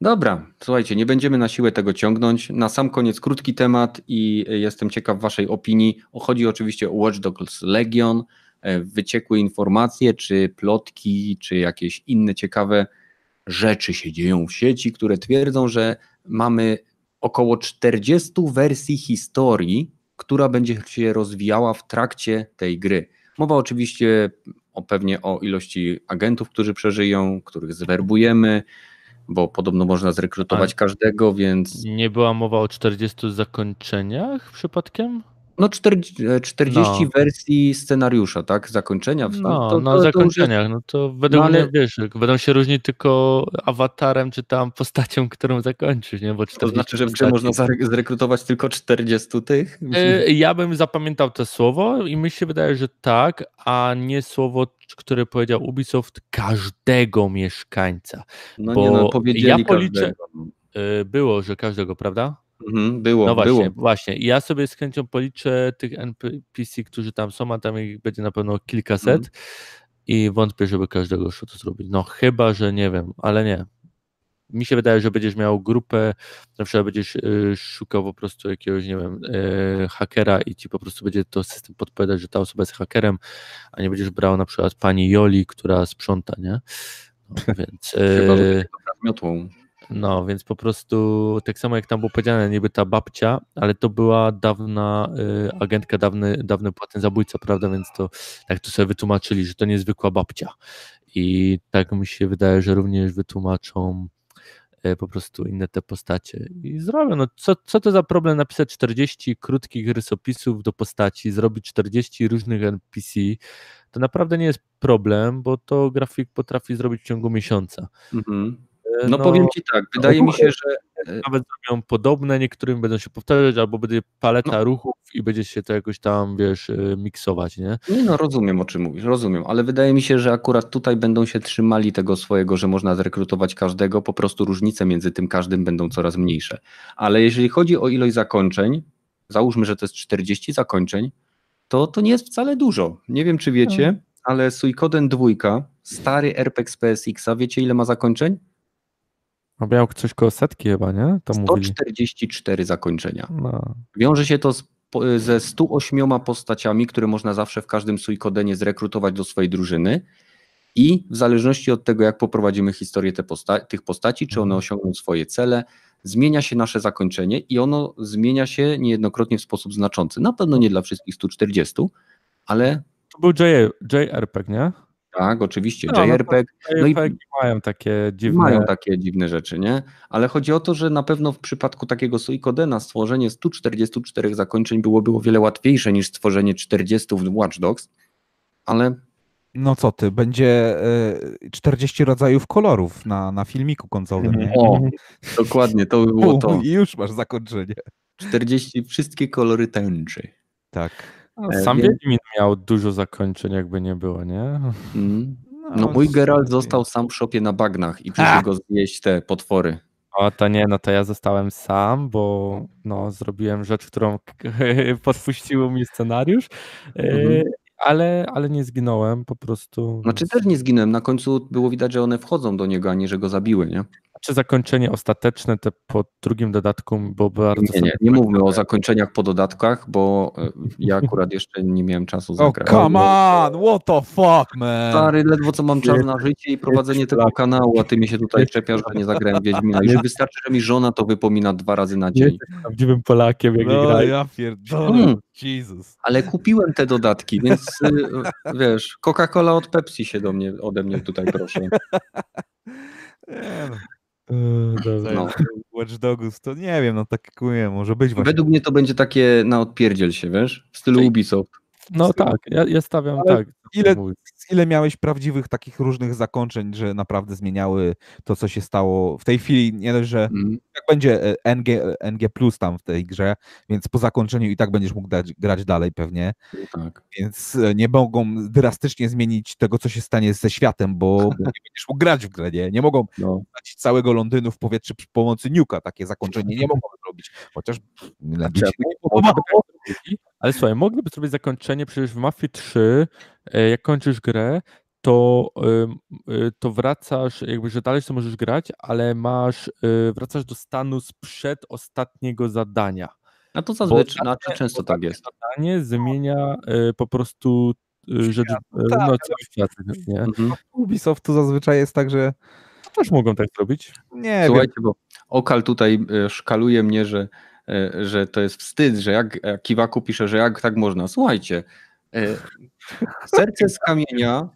Dobra, słuchajcie, nie będziemy na siłę tego ciągnąć. Na sam koniec krótki temat i jestem ciekaw Waszej opinii. Chodzi oczywiście o Watch Dogs Legion. E, wyciekły informacje, czy plotki, czy jakieś inne ciekawe rzeczy się dzieją w sieci, które twierdzą, że mamy około 40 wersji historii, która będzie się rozwijała w trakcie tej gry. Mowa oczywiście o pewnie o ilości agentów, którzy przeżyją, których zwerbujemy, bo podobno można zrekrutować każdego, więc. Nie była mowa o 40 zakończeniach przypadkiem? No 40, 40 no. wersji scenariusza, tak? Zakończenia. No, to, no to, zakończeniach, no to według no, ale... mnie, wiesz, będą się różnić tylko awatarem, czy tam postacią, którą zakończysz, nie? Bo to znaczy, że w grze można zrekrutować tylko 40 tych? E, ja bym zapamiętał to słowo i mi się wydaje, że tak, a nie słowo, które powiedział Ubisoft, każdego mieszkańca. No Bo nie no, powiedzieli ja policzę, każdego. E, było, że każdego, prawda? Mhm, było, no właśnie, było. właśnie. Ja sobie z chęcią policzę tych NPC, którzy tam są, a tam ich będzie na pewno kilkaset mhm. i wątpię, żeby każdego szło to zrobić. No chyba, że nie wiem, ale nie. mi się wydaje, że będziesz miał grupę, na przykład będziesz y, szukał po prostu jakiegoś, nie wiem, y, hakera i ci po prostu będzie to system podpowiadać, że ta osoba jest hakerem, a nie będziesz brał na przykład pani Joli, która sprząta, nie? No, więc, Chyba, że miotłą. No, więc po prostu tak samo jak tam było powiedziane, niby ta babcia, ale to była dawna y, agentka, dawny, dawny płatny zabójca, prawda? Więc to tak to sobie wytłumaczyli, że to nie zwykła babcia. I tak mi się wydaje, że również wytłumaczą y, po prostu inne te postacie. I zrobią. No, co, co to za problem napisać 40 krótkich rysopisów do postaci, zrobić 40 różnych NPC? To naprawdę nie jest problem, bo to grafik potrafi zrobić w ciągu miesiąca. Mhm. Y, No, powiem ci tak, wydaje mi się, że nawet zrobią podobne, niektórym będą się powtarzać, albo będzie paleta No. ruchów i będzie się to jakoś tam, wiesz, miksować, nie? Nie no, rozumiem o czym mówisz, rozumiem, ale wydaje mi się, że akurat tutaj będą się trzymali tego swojego, że można zrekrutować każdego, po prostu różnice między tym każdym będą coraz mniejsze. Ale jeżeli chodzi o ilość zakończeń, załóżmy, że to jest 40 zakończeń, to to nie jest wcale dużo. Nie wiem, czy wiecie, ale Suikoden 2, stary RPG z PSX-a, wiecie ile ma zakończeń? A miał coś koło setki chyba, nie? To mówili. 144 zakończenia. No. Wiąże się to z, ze 108 postaciami, które można zawsze w każdym Suikodenie zrekrutować do swojej drużyny. I w zależności od tego, jak poprowadzimy historię te posta tych postaci, czy one osiągną swoje cele, zmienia się nasze zakończenie i ono zmienia się niejednokrotnie w sposób znaczący. Na pewno nie dla wszystkich 140, ale To był J, JRPG, nie? Tak, oczywiście, No, no JRPG No i- JRPG mają takie dziwne... mają takie dziwne rzeczy, nie? Ale chodzi o to, że na pewno w przypadku takiego Suikodena stworzenie 144 zakończeń byłoby o wiele łatwiejsze niż stworzenie 40 w Watch Dogs, ale No co ty, będzie e, 40 rodzajów kolorów na, na filmiku końcowym. Nie? o, dokładnie, to by było to. I już masz zakończenie. 40, wszystkie kolory tęczy. Tak. E, Sam więc- Wiedźmin miał dużo zakończeń, jakby nie było, nie? Mm. No mój Geralt został sam w szopie na bagnach i przyszły go zjeść te potwory. O, to nie, no to ja zostałem sam, bo no, zrobiłem rzecz, którą podpuścił mi scenariusz, e, Mhm. ale, ale nie zginąłem po prostu. Znaczy też nie zginąłem, na końcu było widać, że one wchodzą do niego, a nie, że go zabiły, nie? Czy zakończenie ostateczne, te po drugim dodatku, bo bardzo. Nie, nie, nie mówmy o zakończeniach po dodatkach, bo e, ja akurat jeszcze nie miałem czasu Oh, zagrać. come on! What the fuck, man? Stary, ledwo co mam czas na życie i prowadzenie tego kanału, a ty mi się tutaj czepiasz, że nie zagrałem Wiedźmina. Już wystarczy, że mi żona to wypomina dwa razy na dzień. jesteś prawdziwym Polakiem, jak No, ja pierdolę. Mm. Jesus. Ale kupiłem te dodatki, więc y, wiesz, Coca-Cola od Pepsi się do mnie, ode mnie tutaj proszę. No. E, dobra. No. Watch Dogs to nie wiem, no tak kuje, może być właśnie. Według mnie to będzie takie na odpierdziel się, wiesz, w stylu Czyli- Ubisoft. No tak, ja, ja stawiam Ale tak. Ile-. Ile miałeś prawdziwych takich różnych zakończeń, że naprawdę zmieniały to, co się stało w tej chwili, nie dość, że Mm. jak będzie e, NG, e, NG plus tam w tej grze, więc po zakończeniu i tak będziesz mógł dać, grać dalej pewnie, Tak. więc e, nie mogą drastycznie zmienić tego, co się stanie ze światem, bo, bo nie będziesz mógł grać w grę, nie? Nie mogą No. dać całego Londynu w powietrze przy pomocy niuka, takie zakończenie nie mogą zrobić, chociaż Znaczy, nie. Ale słuchaj, mogliby zrobić zakończenie, przecież w Mafii 3, e, jak kończysz grę, to, y, to wracasz, jakby, że dalej to możesz grać, ale masz, y, wracasz do stanu sprzed ostatniego zadania. A to zazwyczaj, Bo znaczy często tak jest. Zadanie zmienia po prostu rzecz, tak, no, cały świat, nie? Mhm. Ubisoft to zazwyczaj jest tak, że To też mogą tak zrobić. nie wiem, Słuchajcie, bo Okal tutaj e, szkaluje mnie, że, e, że to jest wstyd, że jak Kiwaku pisze, że jak tak można. Słuchajcie, e, serce z kamienia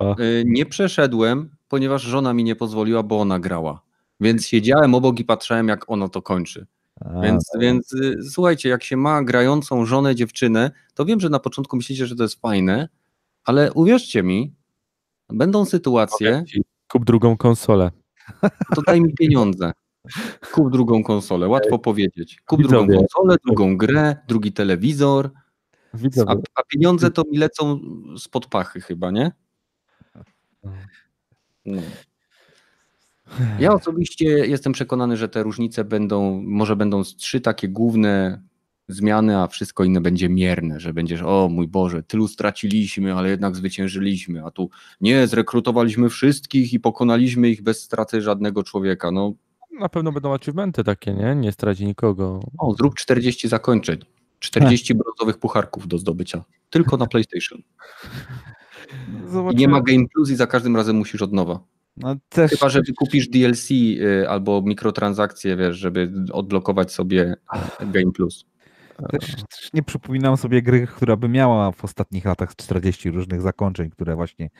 e, nie przeszedłem, ponieważ żona mi nie pozwoliła, bo ona grała. Więc siedziałem obok i patrzyłem, jak ono to kończy. Więc, więc y, słuchajcie, jak się ma grającą żonę, dziewczynę, to wiem, że na początku myślicie, że to jest fajne, ale uwierzcie mi, będą sytuacje, Kup drugą konsolę. to daj mi pieniądze. Kup drugą konsolę, łatwo powiedzieć. Kup drugą konsolę, drugą grę, drugi telewizor, a, a pieniądze to mi lecą spod pachy chyba, nie? No. Ja osobiście jestem przekonany, że te różnice będą, może będą trzy takie główne zmiany, a wszystko inne będzie mierne, że będziesz, o mój Boże, tylu straciliśmy, ale jednak zwyciężyliśmy, a tu nie, zrekrutowaliśmy wszystkich i pokonaliśmy ich bez straty żadnego człowieka. No, Na pewno będą achievementy takie, nie? Nie straci nikogo. o, zrób 40 zakończeń, 40 brązowych pucharków do zdobycia, tylko na PlayStation. I nie ma Game Plus i za każdym razem musisz od nowa. No, też, Chyba, że wykupisz DLC y, albo mikrotransakcje, wiesz, żeby odblokować sobie Game Plus. też, też nie przypominam sobie gry, która by miała w ostatnich latach 40 różnych zakończeń, które właśnie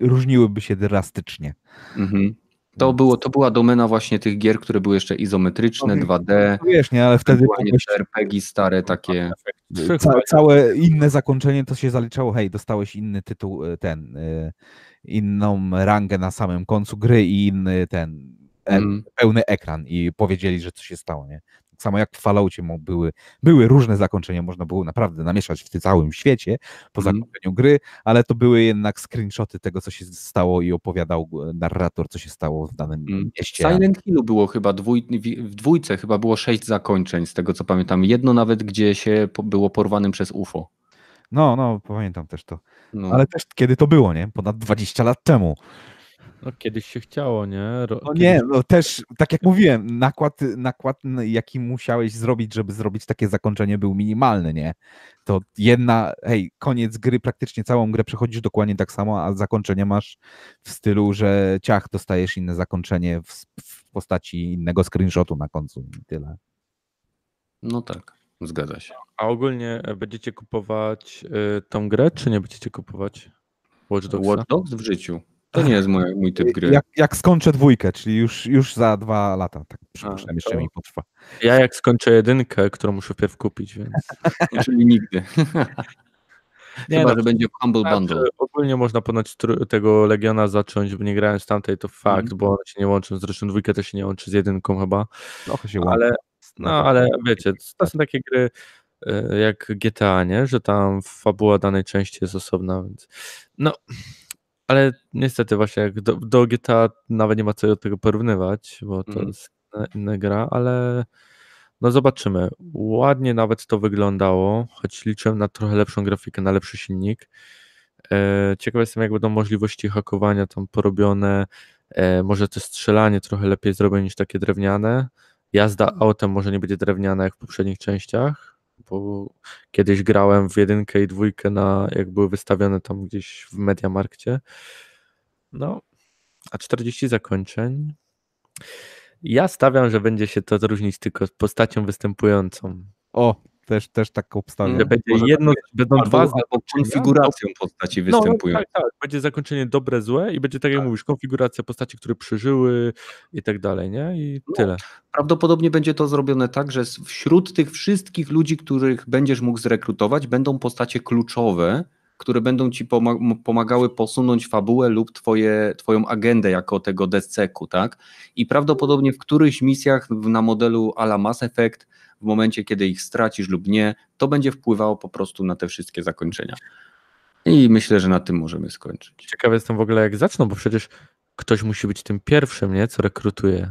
różniłyby się drastycznie. Mhm. To, było, to była domena właśnie tych gier, które były jeszcze izometryczne, No, 2D, No Wiesz, nie, ale wtedy te RPG stare takie. Ca, całe inne zakończenie to się zaliczało, hej, dostałeś inny tytuł, y, ten, y, inną rangę na samym końcu gry i inny ten, e, Mm. pełny ekran i powiedzieli, że co się stało, nie? Tak samo jak w Falloutie były, były różne zakończenia, można było naprawdę namieszać w tym całym świecie po Mhm. zakończeniu gry, ale to były jednak screenshoty tego, co się stało i opowiadał e, narrator, co się stało w danym Mm. W mieście. Silent Hillu było chyba dwój, w dwójce chyba było sześć zakończeń, z tego co pamiętam. Jedno nawet, gdzie się było porwanym przez UFO. No, no, pamiętam też to. No. Ale też kiedy to było, nie? Ponad 20 lat temu. No, kiedyś się chciało, nie? Ro- No kiedyś- nie, no też, tak jak mówiłem, nakład, nakład, jaki musiałeś zrobić, żeby zrobić takie zakończenie, był minimalny, nie? To jedna, hej, koniec gry, praktycznie całą grę przechodzisz dokładnie tak samo, a zakończenie masz w stylu, że ciach, dostajesz inne zakończenie w, w postaci innego screenshotu na końcu i tyle. no tak, zgadza się. A ogólnie e, będziecie kupować y, tą grę, czy nie będziecie kupować Watch Dogsa? Watch Dogs w życiu. To nie jest mój, mój typ gry. Jak, jak skończę dwójkę, czyli już, już za dwa lata, tak przypuszczam, jeszcze to- mi potrwa. Ja jak skończę jedynkę, którą muszę wpierw kupić, więc... Czyli nigdy. Nie, Chyba, no, że będzie w Humble Znaczy, Bundle. ogólnie można ponoć tego Legiona zacząć, bo nie grając tamtej, to fakt, Mhm. bo one się nie łączą, zresztą dwójka też się nie łączy z jedynką chyba, Trochę się łączy. ale, no, ale wiecie, to są takie gry e, jak GTA, nie, że tam fabuła danej części jest osobna, więc no, ale niestety właśnie jak do, do GTA nawet nie ma co do tego porównywać, bo to Mhm. jest inna, inna gra, ale no zobaczymy. Ładnie nawet to wyglądało, choć liczyłem na trochę lepszą grafikę, na lepszy silnik. E, Ciekaw jestem, jak będą możliwości hakowania tam porobione. E, Może to strzelanie trochę lepiej zrobię niż takie drewniane. Jazda autem może nie będzie drewniana jak w poprzednich częściach, bo kiedyś grałem w jedynkę i dwójkę na, jak były wystawione tam gdzieś w Mediamarkcie. No, a 40 zakończeń. Ja stawiam, że będzie się to różnić tylko postacią występującą. O, też, też tak obstawiam. Będzie może jedno, będą Albo, dwa albo konfiguracją postaci no, występują. tak, tak. Będzie zakończenie dobre, złe i będzie tak jak mówisz, konfiguracja postaci, które przeżyły i tak dalej, nie? I No. tyle. Prawdopodobnie będzie to zrobione tak, że wśród tych wszystkich ludzi, których będziesz mógł zrekrutować, będą postacie kluczowe, które będą ci pomagały posunąć fabułę lub twoje, twoją agendę jako tego desceku, tak? I prawdopodobnie w którychś misjach na modelu ala Mass Effect, w momencie kiedy ich stracisz lub nie, to będzie wpływało po prostu na te wszystkie zakończenia. I myślę, że na tym możemy skończyć. Ciekawy jestem w ogóle jak zaczną, bo przecież ktoś musi być tym pierwszym, nie? Co rekrutuje.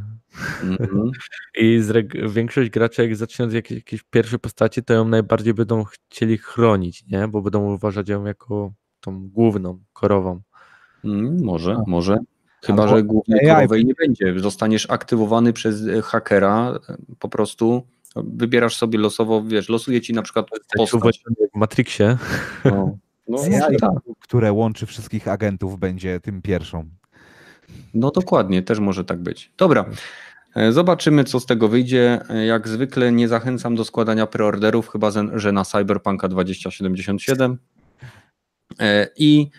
Mhm. I z reg- większość graczy, jak zacznie od jakiejś, jakiejś pierwszej postaci, to ją najbardziej będą chcieli chronić, nie? Bo będą uważać ją jako tą główną, korową. Mm, może, może. Chyba, Albo że głównej AI. korowej nie będzie. Zostaniesz aktywowany przez hakera, po prostu wybierasz sobie losowo, wiesz, losuje ci na przykład postać. w Matrixie. No, no, tak. które łączy wszystkich agentów, będzie tym pierwszą. no dokładnie, też może tak być. Dobra. e, Zobaczymy, co z tego wyjdzie. E, Jak zwykle nie zachęcam do składania preorderów, chyba że- że na Cyberpunka 2077. E, I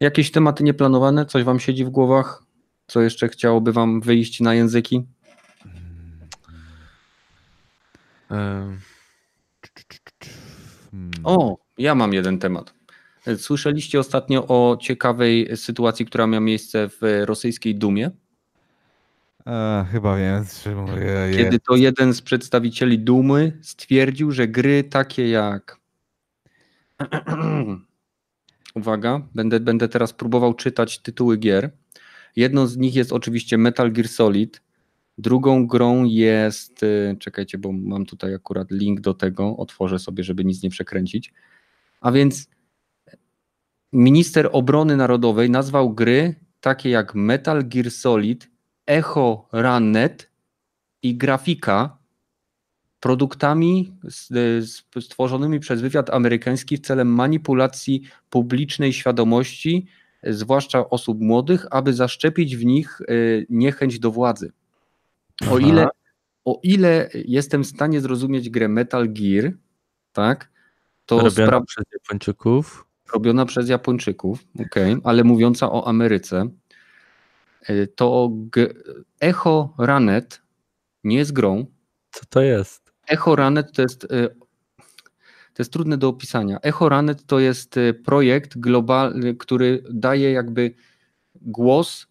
jakieś tematy nieplanowane? Coś wam siedzi w głowach? Co jeszcze chciałoby wam wyjść na języki? O, ja mam jeden temat. Słyszeliście ostatnio o ciekawej sytuacji, która miała miejsce w rosyjskiej Dumie? E, chyba wiem. Kiedy to jeden z przedstawicieli Dumy stwierdził, że gry takie jak. Uwaga, będę, będę teraz próbował czytać tytuły gier. Jedną z nich jest oczywiście Metal Gear Solid, Drugą grą jest, y, czekajcie, bo mam tutaj akurat link do tego, otworzę sobie, żeby nic nie przekręcić. A więc minister obrony narodowej nazwał gry takie jak Metal Gear Solid, Echo Runnet i grafika produktami stworzonymi przez wywiad amerykański w celem manipulacji publicznej świadomości, zwłaszcza osób młodych, aby zaszczepić w nich y, niechęć do władzy. O ile, o ile jestem w stanie zrozumieć grę Metal Gear, tak, to Robiona przez Japończyków. robiona przez Japończyków, okay, ale mówiąca o Ameryce, y, to g- Echo Runnet nie jest grą. Co to jest? Echo Runnet to jest, y, to jest trudne do opisania. Echo Runnet to jest y, projekt globalny, który daje jakby głos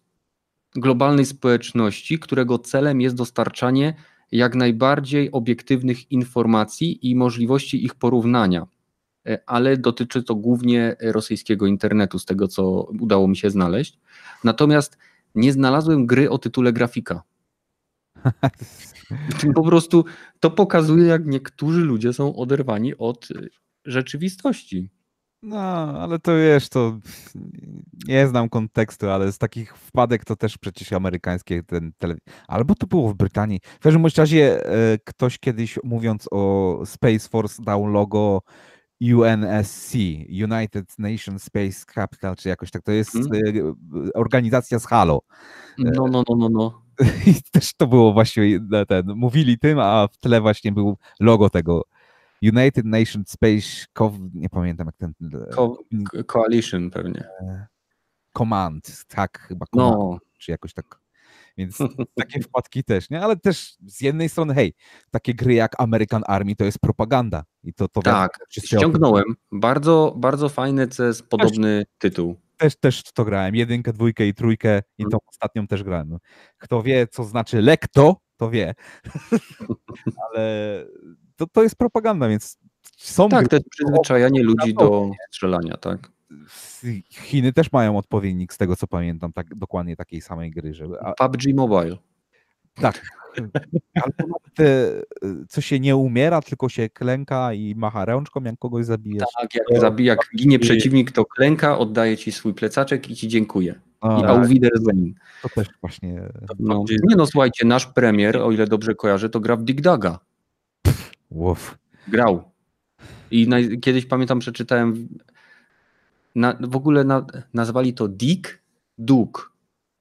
globalnej społeczności, którego celem jest dostarczanie jak najbardziej obiektywnych informacji i możliwości ich porównania. E, Ale dotyczy to głównie rosyjskiego internetu, z tego co udało mi się znaleźć. Natomiast nie znalazłem gry o tytule grafika. Po prostu to pokazuje, jak niektórzy ludzie są oderwani od rzeczywistości. No, ale to wiesz, to nie znam kontekstu, ale z takich wpadek to też przecież amerykańskie ten tele... Albo to było w Brytanii. W każdym razie e, ktoś kiedyś mówiąc o Space Force dał logo UNSC, United Nations Space Capital, czy jakoś tak. To jest Mhm. e, organizacja z Halo. No, no, no, no, no. I też to było właśnie ten, mówili tym, a w tle właśnie był logo tego United Nations Space, Co- nie pamiętam jak ten, Co- K- Coalition pewnie. Command, tak, chyba Command, No, czy jakoś tak. Więc takie wpadki też, nie? Ale też z jednej strony, hej, takie gry jak American Army to jest propaganda. I to, to tak, ściągnąłem. Bardzo, bardzo fajny CS, podobny tytuł. Też, też to grałem. Jedynkę, dwójkę i trójkę i Mhm. tą ostatnią też grałem. No. Kto wie, co znaczy lekto, to wie. Ale to, to jest propaganda, więc są Tak, to jest przyzwyczajanie ludzi do strzelania, tak. Chiny też mają odpowiednik z tego, co pamiętam, tak dokładnie takiej samej gry, żeby, a, PUBG Mobile. tak. Albo te, co się nie umiera, tylko się klęka i macha rączką, jak kogoś zabijesz. Tak, jak zabija, jak ginie przeciwnik, to klęka, oddaje ci swój plecaczek i ci dziękuję. A, I auf Wiedersehen. to też właśnie No. Nie no, słuchajcie, nasz premier, o ile dobrze kojarzę, to gra w Dig Daga. łow. Grał. I naj, kiedyś pamiętam, przeczytałem, w- na, w ogóle na, nazwali to Dig Dug.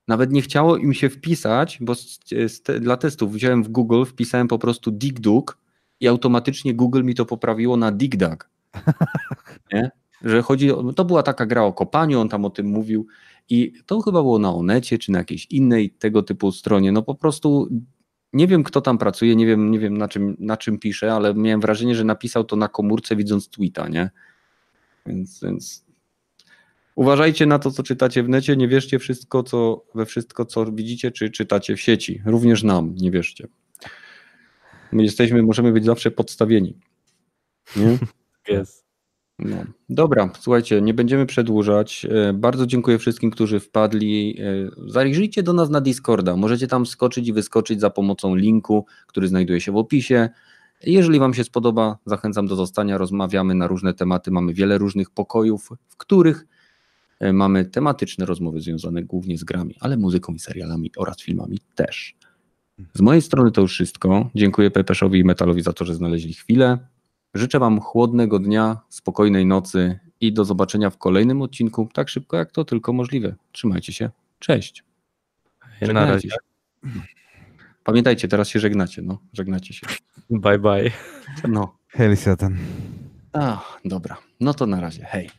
Nawet nie chciało im się wpisać, bo z, z te, dla testów wziąłem w Google, wpisałem po prostu Dig Dug i automatycznie Google mi to poprawiło na Dig Dug. Nie? Że chodzi o, to była taka gra o kopaniu, on tam o tym mówił i to chyba było na Onecie czy na jakiejś innej tego typu stronie. No po prostu nie wiem, kto tam pracuje, nie wiem, nie wiem na, czym, na czym pisze, ale miałem wrażenie, że napisał to na komórce widząc tweeta, nie? Więc, więc uważajcie na to, co czytacie w necie, nie wierzcie wszystko, co, we wszystko, co widzicie, czy czytacie w sieci. Również nam nie wierzcie. My jesteśmy, możemy być zawsze podstawieni. Nie? Jest. No. Dobra, słuchajcie, nie będziemy przedłużać. E, Bardzo dziękuję wszystkim, którzy wpadli. E, Zajrzyjcie do nas na Discorda. Możecie tam skoczyć i wyskoczyć za pomocą linku, który znajduje się w opisie. Jeżeli Wam się spodoba, zachęcam do zostania. Rozmawiamy na różne tematy. Mamy wiele różnych pokojów, w których e, mamy tematyczne rozmowy związane głównie z grami, ale muzyką i serialami oraz filmami też. Z mojej strony to już wszystko. Dziękuję Pepeszowi i Metalowi za to, że znaleźli chwilę. Życzę Wam chłodnego dnia, spokojnej nocy i do zobaczenia w kolejnym odcinku, tak szybko jak to tylko możliwe. Trzymajcie się. Cześć. Na razie. się. Pamiętajcie, teraz się żegnacie, no. Żegnacie się. Bye bye. No. Hej, Satan. A, dobra. No to na razie. Hej.